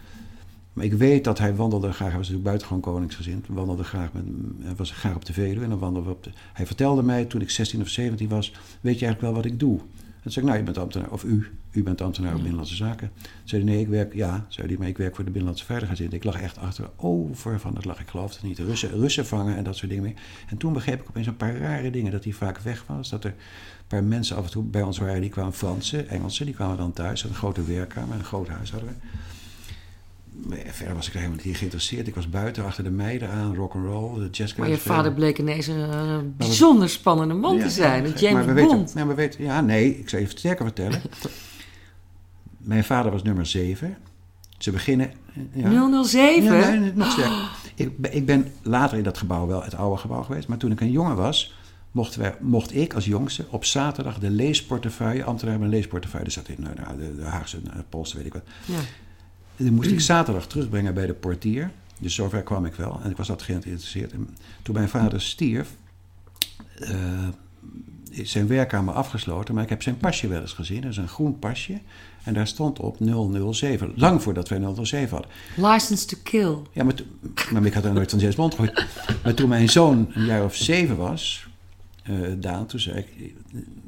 Maar ik weet dat hij wandelde graag, hij was natuurlijk buitengewoon koningsgezind, wandelde graag met, hij was graag op de Veluwe en dan wandelden we op de, hij vertelde mij toen ik 16 of 17 was, weet je eigenlijk wel wat ik doe? En zei ik, nou je bent ambtenaar, of u, u bent ambtenaar op Binnenlandse Zaken. Toen zei hij, nee ik werk, ja, zei hij, maar ik werk voor de Binnenlandse Veiligheidsdienst. Ik lag echt achterover van, dat lag, ik geloof het niet, Russen, Russen vangen en dat soort dingen meer. En toen begreep ik opeens een paar rare dingen, dat hij vaak weg was, dat er een paar mensen af en toe bij ons waren, die kwamen Fransen, Engelsen, die kwamen dan thuis, een grote werkkamer, een groot huis hadden we. Verder was ik er helemaal niet geïnteresseerd. Ik was buiten achter de meiden aan, rock'n'roll, de jazz. Maar je vader bleek ineens een eh, bijzonder spannende man te zijn. een James maar we Bond. Weten, ja, maar weten, ja, nee, ik zal het sterker vertellen. Mijn vader was nummer 7. Ze beginnen... Ja, 007? Ja, nee, nog sterker. Ik, ben- ik ben later in dat gebouw wel, het oude gebouw geweest. Maar toen ik een jongen was, mocht, wij, mocht ik als jongste op zaterdag de leesportefeuille... Ambtenaren hebben een leesportefeuille. Dat zat in nou, de, de Haagse uh, Post, weet ik wat. Ja. En die moest ik zaterdag terugbrengen bij de portier. Dus zover kwam ik wel. En ik was dat geïnteresseerd. En toen mijn vader stierf, eh, is zijn werkkamer afgesloten. Maar ik heb zijn pasje wel eens gezien. Dat is een groen pasje. En daar stond op 007. Lang voordat wij 007 hadden. License to Kill. Ja, maar, maar ik had er nooit van James Bond gehoord. Maar toen mijn zoon een jaar of zeven was, eh, Daan, toen zei ik,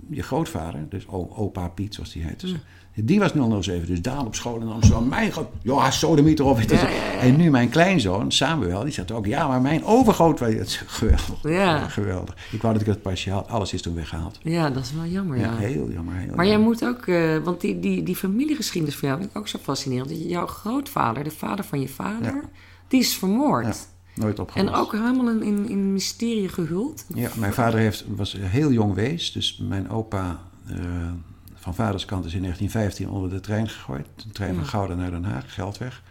je grootvader, dus opa Piet zoals die heette, die was 007. Dus Daan op school in Amsterdam, mijn god, ja, sodemiet erop. weet je. Ja, ja, ja. En nu mijn kleinzoon, Samuel, die zegt ook, ja, maar mijn overgrootvader, het is geweldig. Geweldig. Ik wou dat ik dat pasje had, alles is toen weggehaald. Ja, dat is wel jammer, Ja, ja. heel jammer. Heel Maar jij moet ook, eh, want die, die, die familiegeschiedenis van jou vind ik ook zo fascinerend. Jouw grootvader, de vader van je vader, die is vermoord. Ja, nooit En opgelost. ook helemaal in, in, in mysterie gehuld. Ja, mijn vader heeft, was heel jong wees. Dus mijn opa eh, van vaders kant is in 1915 onder de trein gegooid. De trein van Ja. Gouda naar Den Haag, Geldweg.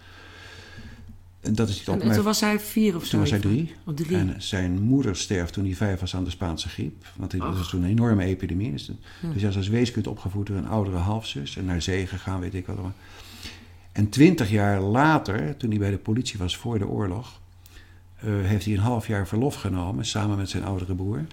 En dat is niet En, toen was hij vier of zo. toen was hij drie. Of drie. En zijn moeder sterft toen hij vijf was aan de Spaanse griep. Want dit was toen een enorme epidemie. Dus, dus hij is als weeskind opgevoed door een oudere halfzus. En naar zee gegaan, weet ik wat. En twintig jaar later, toen hij bij de politie was voor de oorlog... eh, heeft hij een half jaar verlof genomen, samen met zijn oudere broer...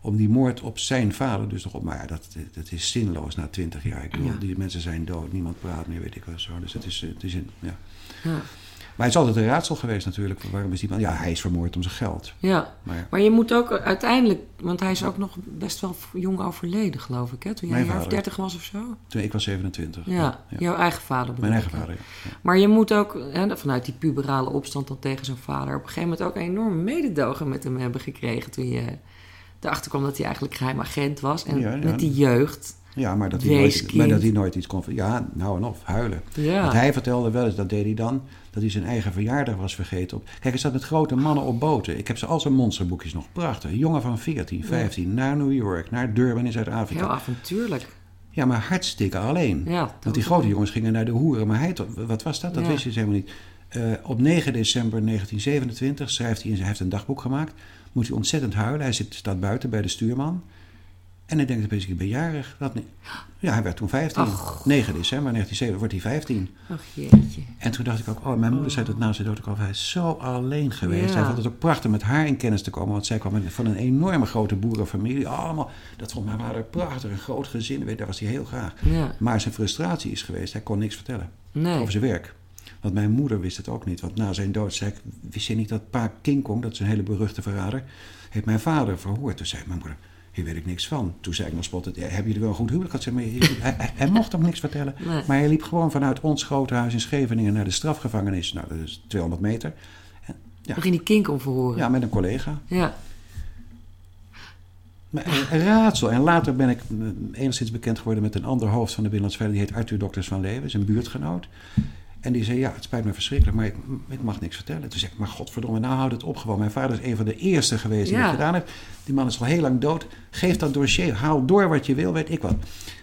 om die moord op zijn vader dus nog op... Maar ja, dat, dat is zinloos na twintig jaar. Ik bedoel, Ja. die mensen zijn dood, niemand praat meer, weet ik wat zo. Dus het is, het is ja. Ja. Maar het is altijd een raadsel geweest natuurlijk. Waarom is die man... Ja, hij is vermoord om zijn geld. ja. Maar je moet ook uiteindelijk, want hij is ook nog best wel jong overleden, geloof ik, hè? Toen jij jaar of. 30 was of zo. Toen ik was 27. Ja, jouw eigen vader. Mijn eigen vader, ja. Maar je moet ook hè, vanuit die puberale opstand dan tegen zijn vader... op een gegeven moment ook een enorme mededogen met hem hebben gekregen... toen je erachter kwam dat hij eigenlijk geheim agent was. En Ja, ja. met die jeugd. Ja, maar dat, hij nooit, maar dat hij nooit iets kon... Ja, nou en of, huilen. Ja. Want hij vertelde wel eens, dat deed hij dan... dat hij zijn eigen verjaardag was vergeten. Op, kijk, hij zat met grote mannen op boten. Ik heb ze al zijn monsterboekjes nog. Prachtig. Een jongen van 14, 15, naar New York, naar Durban in Zuid-Afrika. Heel avontuurlijk. Ja, maar hartstikke alleen. Ja, Want die grote jongens gingen naar de hoeren. Maar hij, wat was dat? Dat wist hij dus helemaal niet. Eh, op 9 december 1927 schrijft hij, in- hij heeft een dagboek gemaakt. Moet hij ontzettend huilen. Hij zit, staat buiten bij de stuurman. En hij denkt opeens, ik ben jarig. Dat niet. Ja, hij werd toen 15. Ach. 9 december 1907 wordt hij 15. Ach jeetje. En toen dacht ik ook, oh, mijn moeder zei dat na zijn dood ook al. Hij is zo alleen geweest. Ja. Hij vond het ook prachtig met haar in kennis te komen. Want zij kwam van een enorme grote boerenfamilie. Allemaal, dat vond mijn vader prachtig. Een groot gezin, weet, daar was hij heel graag. Ja. Maar zijn frustratie is geweest, hij kon niks vertellen Nee. over zijn werk. Want mijn moeder wist het ook niet. Want na zijn dood zei ik, wist je niet dat pa King Kong, dat is een hele beruchte verrader, heeft mijn vader verhoord. Toen zei mijn moeder, hier weet ik niks van. Toen zei ik nog spottend, ja, hebben jullie wel een goed huwelijk gehad? Maar, hij, hij, hij mocht hem niks vertellen. Nee. Maar hij liep gewoon vanuit ons grote huis in Scheveningen naar de strafgevangenis. Nou, dat is 200 meter. En, ja, Nog in die kink om verhoren. ja, met een collega. Ja. Maar een raadsel. En later ben ik eh, enigszins bekend geworden met een ander hoofd van de Binnenlandse Veiligheid. Die heet Arthur Dokters van Leeuwen, is een buurtgenoot. En die zei, ja, het spijt me verschrikkelijk, maar ik, ik mag niks vertellen. Toen zei ik, maar godverdomme, nou houd het op gewoon. Mijn vader is een van de eerste geweest die Ja. dat gedaan heeft. Die man is al heel lang dood. Geef dat dossier, haal door wat je wil, weet ik wat.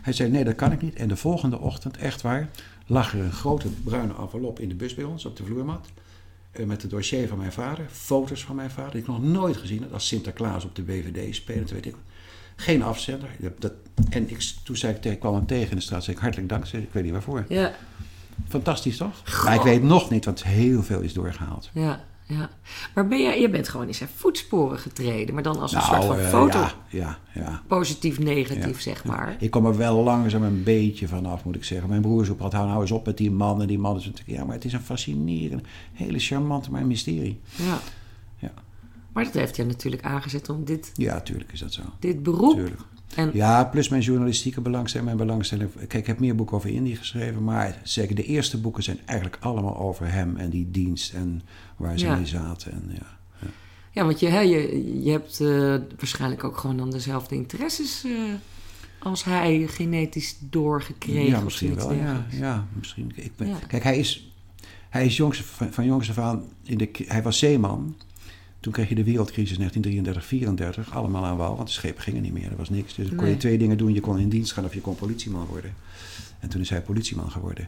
Hij zei, nee, dat kan ik niet. En de volgende ochtend, echt waar, lag er een grote bruine envelop in de bus bij ons, op de vloermat. eh, Met het dossier van mijn vader, foto's van mijn vader, die ik nog nooit gezien had. Als Sinterklaas op de BVD spelend, weet ik wat. Geen afzender. Dat, en ik, toen zei ik, kwam hem tegen in de straat, zei ik hartelijk dank. Zei, ik, ik weet niet waarvoor. Ja, Fantastisch toch? Maar ik weet nog niet, want heel veel is doorgehaald. ja, ja. Maar ben jij, je bent gewoon in zijn voetsporen getreden, maar dan als een soort van eh, foto. ja, ja, ja. Positief, negatief, Ja, zeg maar. Ik kom er wel langzaam een beetje vanaf, moet ik zeggen. Mijn broer op, hou nou eens op met die man. En die man is natuurlijk, ja, maar het is een fascinerende, hele charmante, maar een mysterie. Ja. Ja, Maar dat heeft je natuurlijk aangezet om dit, ja natuurlijk is dat zo. dit beroep. Tuurlijk. En Ja, plus mijn journalistieke belangstelling, mijn belangstelling. Kijk, ik heb meer boeken over Indië geschreven, maar zeker de eerste boeken zijn eigenlijk allemaal over hem en die dienst en waar ze Ja. mee zaten. En, ja. Ja, want je, hè, je, je hebt eh, waarschijnlijk ook gewoon dan dezelfde interesses eh, als hij genetisch doorgekregen. ja, misschien wel. Ja, ja, misschien. Ik ben, Ja. Kijk, hij is, hij is jongs, van, van jongs af aan, in de, hij was zeeman. Toen kreeg je de wereldcrisis 1933, 34, allemaal aan wal, want de schepen gingen niet meer, er was niks. Dus dan kon je Nee. twee dingen doen, je kon in dienst gaan of je kon politieman worden. En toen is hij politieman geworden.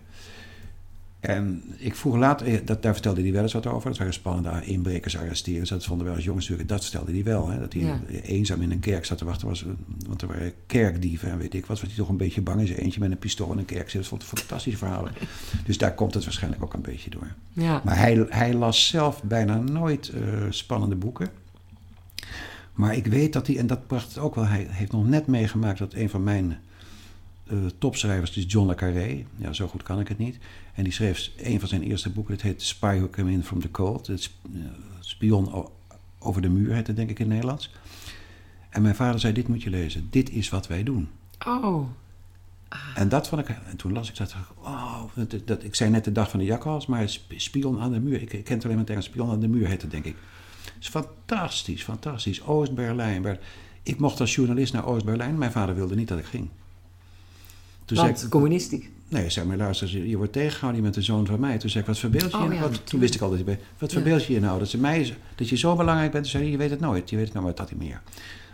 En ik vroeg later, eh, dat, daar vertelde hij wel eens wat over. Dat waren spannende inbrekers, arresteren. Dat vonden wij als jongens natuurlijk, dat stelde hij wel. Hè, dat hij Ja. eenzaam in een kerk zat te wachten. Was, want er waren kerkdieven en weet ik wat. Was hij toch een beetje bang zijn eentje met een pistool in een kerk zit. Dat vond ik fantastische verhalen. Dus daar komt het waarschijnlijk ook een beetje door. Ja. Maar hij, hij las zelf bijna nooit eh, spannende boeken. Maar ik weet dat hij, en dat bracht het ook wel, hij heeft nog net meegemaakt dat een van mijn eh, topschrijvers, dus John le Carré, ja, zo goed kan ik het niet. En die schreef een van zijn eerste boeken, dat heet Spy Who Came In From The Cold. Het eh, spion over de muur heet het denk ik in het Nederlands. En mijn vader zei, dit moet je lezen, dit is wat wij doen. Oh, En dat vond ik, en toen las ik dat, oh, dat, dat, ik zei net de dag van de jakhals, maar sp- spion aan de muur, ik, ik ken het alleen maar tegen spion aan de muur heet het denk ik. Het is fantastisch, fantastisch. Oost-Berlijn. Ber- Ik mocht als journalist naar Oost-Berlijn, mijn vader wilde niet dat ik ging. Toen zei ik, communistisch. nee, zeg maar, luister, je je wordt tegengehouden, je bent de zoon van mij. Toen zei ik, wat verbeeld je Oh, je ja, nou? Wat-. Toen wist ik al dat je bij, wat Ja. verbeeld je je nou? Dat, ze mij, dat je zo belangrijk bent, toen zei je weet het nooit. Je weet het nou, maar dat hij meer.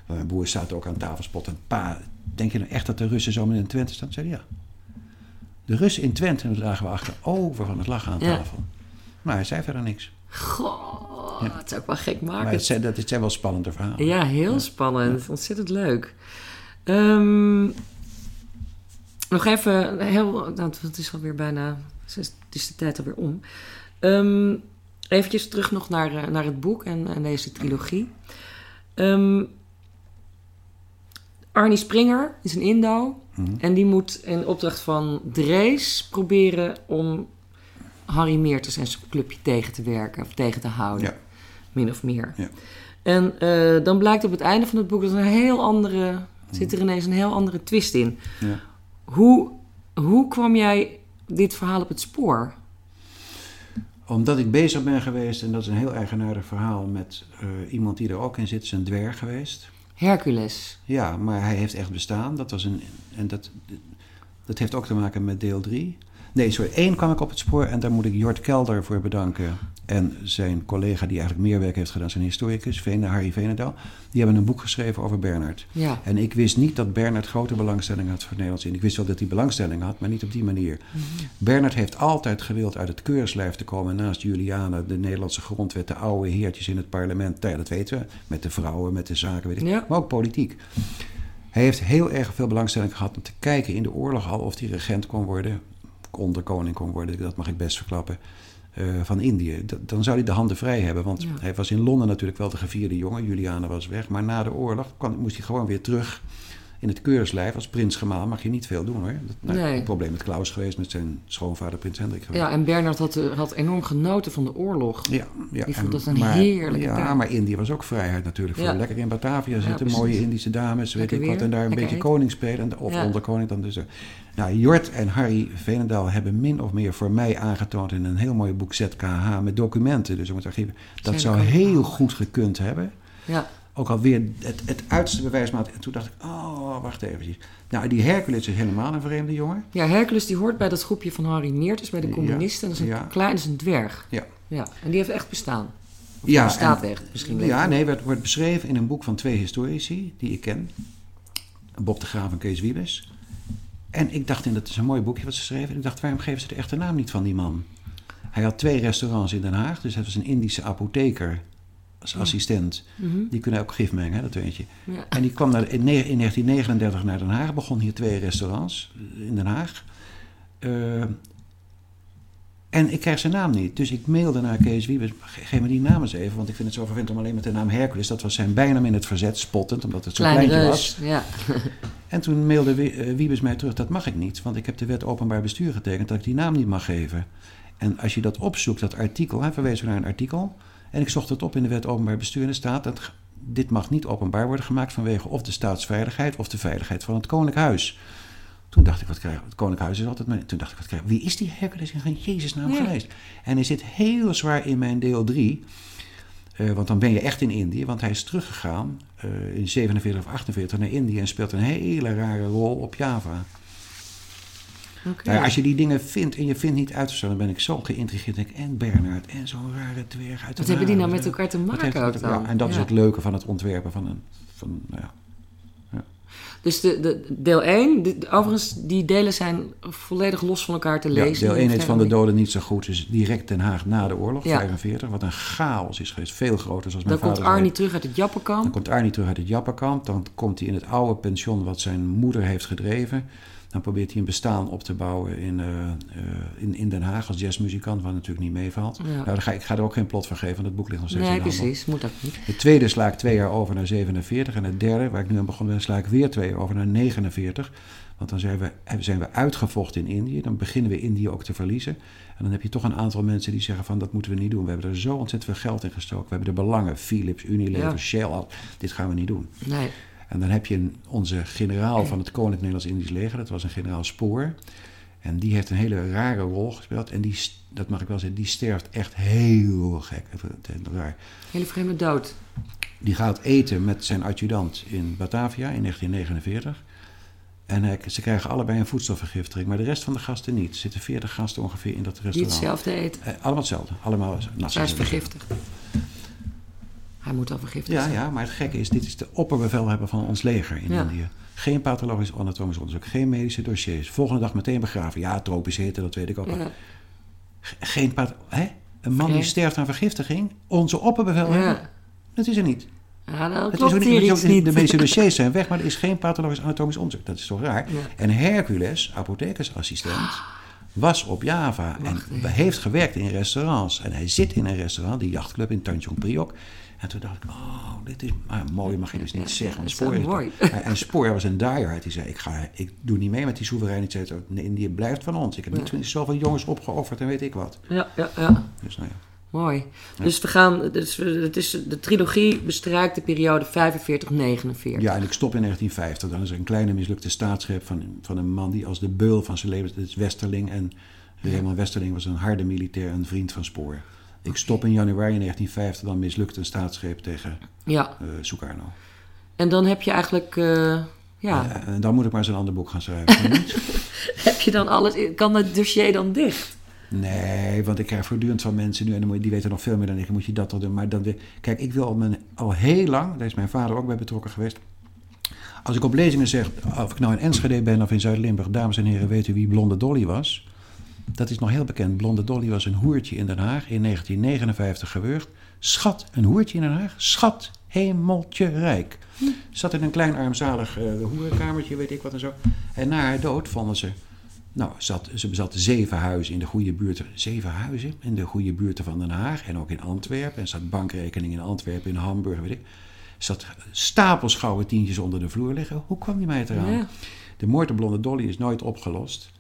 Maar Mijn broer staat ook aan tafel spot en pa, denk je nou echt dat de Russen zo in Twente staan? Toen zei hij, ja. De Russen in Twente, en toen lagen we achter over van het lachen aan Ja. tafel. Maar hij zei verder niks. Goh, het is ook wel gek Maar maken. het zijn, dat, het zijn wel spannende verhalen. Ja, heel spannend. Ontzettend leuk. Ehm, nog even, heel, nou, het is alweer bijna, het is de tijd alweer om. Ehm eventjes terug nog naar, eh, naar het boek en, en deze trilogie. Ehm Arnie Springer is een Indo. Mhm. En die moet in opdracht van Drees proberen om Harry Meertens en zijn clubje tegen te werken of tegen te houden. Ja. Min of meer. Ja. En eh, dan blijkt op het einde van het boek dat er een heel andere, zit er ineens een heel andere twist in. Ja. Hoe, hoe kwam jij dit verhaal op het spoor? Omdat ik bezig ben geweest, en dat is een heel eigenaardig verhaal, met eh, iemand die er ook in zit, is een dwerg geweest. Hercules. Ja, maar hij heeft echt bestaan. Dat was een, en dat, dat heeft ook te maken met deel 3. Nee, sorry, één kwam ik op het spoor en daar moet ik Jort Kelder voor bedanken. En zijn collega die eigenlijk meer werk heeft gedaan, zijn historicus, Harry Venendaal. Die hebben een boek geschreven over Bernard. Ja. En ik wist niet dat Bernard grote belangstelling had voor Nederlands in. Ik wist wel dat hij belangstelling had, maar niet op die manier. Bernard heeft altijd gewild uit het keurslijf te komen naast Juliana, de Nederlandse grondwet, de oude heertjes in het parlement. Nou dat weten we, met de vrouwen, met de zaken, weet ik. Ja. Maar ook politiek. Hij heeft heel erg veel belangstelling gehad om te kijken in de oorlog al of hij regent kon worden, onderkoning kon worden, dat mag ik best verklappen, eh, van Indië. D- dan zou hij de handen vrij hebben, want Ja. hij was in Londen natuurlijk wel de gevierde jongen, Juliana was weg, maar na de oorlog kwam, moest hij gewoon weer terug in het keurslijf. Als prinsgemaal mag je niet veel doen hoor. Dat, nou, Nee. Een probleem met Klaus geweest, met zijn schoonvader prins Hendrik geweest. ja, en Bernard had, eh, had enorm genoten van de oorlog. Ja, ja. Die vond dat een maar, heerlijke Ja, maar Indië was ook vrijheid natuurlijk. Voor Ja. lekker in Batavia zitten, mooie Indische dames, weet Lekker ik wat. En daar een lekker beetje eten. koning spelen. en- Of Ja. onderkoning dan dus. eh. Nou, Jort en Harry Veenendaal hebben min of meer voor mij aangetoond in een heel mooi boek ZKH met documenten. Dus om het archief. Dat Zijn zou heel goed gekund hebben. Ja, ook alweer het, het uiterste bewijsmaat. En toen dacht ik, oh, wacht even. Nou, die Hercules is helemaal een vreemde jongen. Ja, Hercules die hoort bij dat groepje van Harry Meertens, bij de Ja, communisten. Dat is een ja. klein, dat is een dwerg. Ja. Ja, en die heeft echt bestaan. Of Ja, bestaat en- echt, misschien. Ja, ik nee, wordt, wordt beschreven in een boek van twee historici die ik ken. Bob de Graaf en Kees Wiebes. En ik dacht, en dat is een mooi boekje wat ze schreven. En ik dacht, waarom geven ze de echte naam niet van die man? Hij had twee restaurants in Den Haag. Dus hij was een Indische apotheker als assistent. Mhm. Die kunnen ook gif mengen, hè, dat weet je. Ja. En die kwam naar, in, ne- in 1939 naar Den Haag. Begon hier twee restaurants eh, in Den Haag. Eh, en ik krijg zijn naam niet. Dus ik mailde naar Kees Wiebes. "Ge- Geef me die naam eens even. Want ik vind het zo vervelend om alleen met de naam Hercules. Dat was zijn bijnaam in het verzet. Spottend, omdat het zo Kleine kleintje reus. was. Ja. En toen mailde eh, Wiebes mij terug. Dat mag ik niet. Want ik heb de wet openbaar bestuur getekend. Dat ik die naam niet mag geven. En als je dat opzoekt, dat artikel. Hij verwees naar een artikel. En ik zocht het op in de wet openbaar bestuur. En er staat dat dit mag niet openbaar worden gemaakt. Vanwege of de staatsveiligheid of de veiligheid van het koninklijk huis. Toen dacht ik, wat krijg Het koninklijk huis is altijd mijn... Toen dacht ik, wat krijg Wie is die Hercules in geen Jezus naam Ja. geweest? En hij zit heel zwaar in mijn deel 3. want dan ben je echt in Indië. Want hij is teruggegaan eh, in 47 of 48 naar Indië. En speelt een hele rare rol op Java. Nou als je die dingen vindt en je vindt niet uit te stellen, dan ben ik zo geïntrigeerd. Denk, ik, en Bernard en zo'n rare dwerg uit de Wat hebben die nou met elkaar te maken ook dan? Ja, en dat is het leuke van het ontwerpen van een... Van, nou ja. Dus de, de, deel 1, de- overigens, die delen zijn volledig los van elkaar te Ja, lezen. deel Je 1 hoeft heet van de doden niet zo goed. Dus direct Den Haag na de oorlog, Ja. 45. Wat een chaos is geweest. Veel groter, zoals mijn Dan komt vader zei. Arnie terug uit het Jappenkamp. Dan komt Arnie terug uit het Jappenkamp. Dan komt hij in het oude pension wat zijn moeder heeft gedreven. Dan probeert hij een bestaan op te bouwen in, eh, eh, in, in Den Haag als jazzmuzikant, wat natuurlijk niet meevalt. Ja. Nou, dan ga, ik ga er ook geen plot van geven, want het boek ligt nog steeds Nee, in de handel. precies. Moet ook niet. Het tweede sla ik twee jaar over naar 47. En het derde, waar ik nu aan begonnen ben, sla ik weer twee jaar over naar 49. Want dan zijn we, zijn we uitgevochten in Indië. Dan beginnen we Indië ook te verliezen. En dan heb je toch een aantal mensen die zeggen van dat moeten we niet doen. We hebben er zo ontzettend veel geld in gestoken. We hebben de belangen, Philips, Unilever, Ja. Shell. Dit gaan we niet doen. Nee. En dan heb je onze generaal van het Koninklijk Nederlands-Indisch leger. Dat was een generaal Spoor. En die heeft een hele rare rol gespeeld. En die, dat mag ik wel zeggen, die sterft echt heel gek. Raar. Hele vreemde dood. Die gaat eten met zijn adjudant in Batavia in 1949. En ze krijgen allebei een voedselvergiftiging, maar de rest van de gasten niet. Er zitten 40 gasten ongeveer in dat Die restaurant. hetzelfde eet. Eh, allemaal hetzelfde. Allemaal nazi. Is vergiftigd. Hij moet al vergiftigd Ja, zijn. ja, maar het gekke is, dit is de opperbevelhebber van ons leger in Ja. Indië. Geen pathologisch anatomisch onderzoek, geen medische dossiers. Volgende dag meteen begraven. Ja, tropische hitte, dat weet ik ook. wel. Ja. Ge- Geen path... Hè? Een man die sterft aan vergiftiging? Onze opperbevelhebber? Ja. Dat is er niet. Ja, is klopt ook hier niet, iets de niet. medische dossiers zijn weg, maar er is geen pathologisch anatomisch onderzoek. Dat is toch raar? Ja. En Hercules, apothekersassistent, was op Java Wacht en even. heeft gewerkt in restaurants. En hij zit in een restaurant, die jachtclub in Tanjong Priok. En toen dacht ik, oh, dit is maar mooi, mag je dus niet zeggen. want is Spoor mooi. En Spoor was een diehard. Die zei, ik, ga, ik doe niet mee met die soevereiniteit. Nee, Indië blijft van ons. Ik heb niet zoveel jongens opgeofferd en weet ik wat. Ja, ja, ja. Dus nou ja. Mooi. Dus we gaan, dus het is, de trilogie bestrijkt de periode 45-49. Ja, en ik stop in 1950. Dan is er een kleine mislukte staatsgreep van, van een man die als de beul van zijn leven... Dat is Westerling. En Raymond Westerling was een harde militair, een vriend van Spoor. Ik stop in januari 1950. Dan mislukt een staatsgreep tegen Ja, eh Sukarno. en dan heb je eigenlijk, eh, ja, Eh, en dan moet ik maar eens een ander boek gaan schrijven. heb je dan alles, kan het dossier dan dicht? Nee, want ik krijg voortdurend van mensen nu, en dan moet je- die weten nog veel meer dan ik, moet je dat toch doen. Maar dan, kijk, ik wil al, mijn, al heel lang, daar is mijn vader ook bij betrokken geweest. Als ik op lezingen zeg, of ik nou in Enschede ben of in Zuid-Limburg, dames en heren, weet u wie Blonde Dolly was? Dat is nog heel bekend. Blonde Dolly was een hoertje in Den Haag in 1959 gewurgd. Schat, een hoertje in Den Haag? Schat, hemeltje rijk. Zat in een klein armzalig eh hoerenkamertje, weet ik wat en zo. En na haar dood vonden ze nou, zat, ze bezat zeven huizen in de goede buurten. Zeven huizen in de goede buurten van Den Haag en ook in Antwerpen. En zat bankrekening in Antwerpen, in Hamburg, weet ik. Zat stapels gouden tientjes onder de vloer liggen. Hoe kwam die meid eraan? Ja. De moord op Blonde Dolly is nooit opgelost.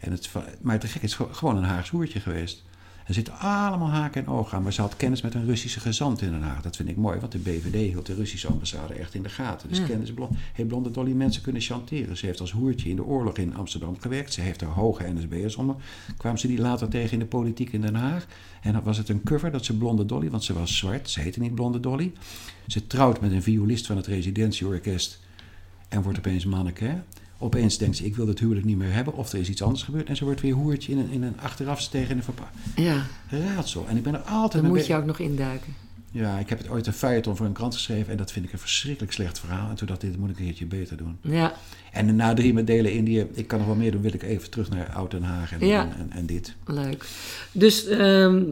En het, maar te gek, het is gewoon een Haags hoertje geweest. Er zitten allemaal haken en ogen aan. Maar ze had kennis met een Russische gezant in Den Haag. Dat vind ik mooi, want de BVD hield de Russische ambassade echt in de gaten. Dus Ja. kennis blond. Heeft Blonde Dolly mensen kunnen chanteren. Ze heeft als hoertje in de oorlog in Amsterdam gewerkt. Ze heeft er hoge NSB'ers onder. Kwamen ze die later tegen in de politiek in Den Haag. En dan was het een cover dat ze Blonde Dolly, want ze was zwart. Ze heette niet Blonde Dolly. Ze trouwt met een violist van het residentieorkest en wordt opeens manneke. Opeens denkt ze, ik wil dat huwelijk niet meer hebben. Of er is iets anders gebeurd. En ze wordt weer hoertje in een, in een achteraf tegen een verpa- Ja, raadsel. En ik ben er altijd dan moet je ook nog induiken. Ja, ik heb het ooit een feuilleton voor een krant geschreven. En dat vind ik een verschrikkelijk slecht verhaal. En toen dacht ik, dit moet ik een keertje beter doen. Ja, En na drie met delen Indië, ik kan nog wel meer doen. Wil ik even terug naar Oud Den Haag en, Ja. en, en, en dit. leuk. Dus ehm,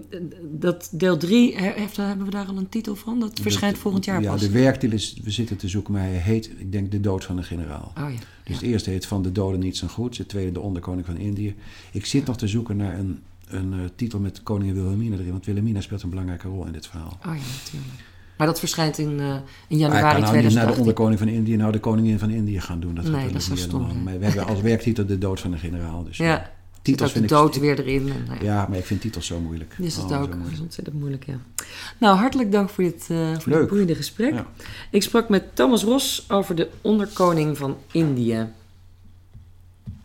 dat deel 3, hebben we daar al een titel van? Dat verschijnt Dat- volgend jaar Ja, pas. de werktitel is, we zitten te zoeken. Maar hij heet, ik denk, De Dood van de Generaal. Oh ja. Dus het eerste heet Van de Doden niets en goeds. Het tweede De Onderkoning van Indië. Ik zit nog te zoeken naar een, een eh, titel met koningin Wilhelmina erin. Want Wilhelmina speelt een belangrijke rol in dit verhaal. Oh ja, natuurlijk. Maar dat verschijnt in, eh, in Maar ik januari kan nou niet naar de 2018. onderkoning van Indië, nou de koningin van Indië gaan doen. Dat Nee, gaat dat niet stom we hebben als werktitel De Dood van de Generaal. Dus Ja, titels de dood ik... weer erin. En, nou ja. Ja, maar ik vind titels zo moeilijk. Is het Oh, ook. Dat is ontzettend moeilijk, ja. Nou, hartelijk dank voor dit, eh voor dit boeiende gesprek. Ja. Ik sprak met Thomas Ros over de onderkoning van Indië.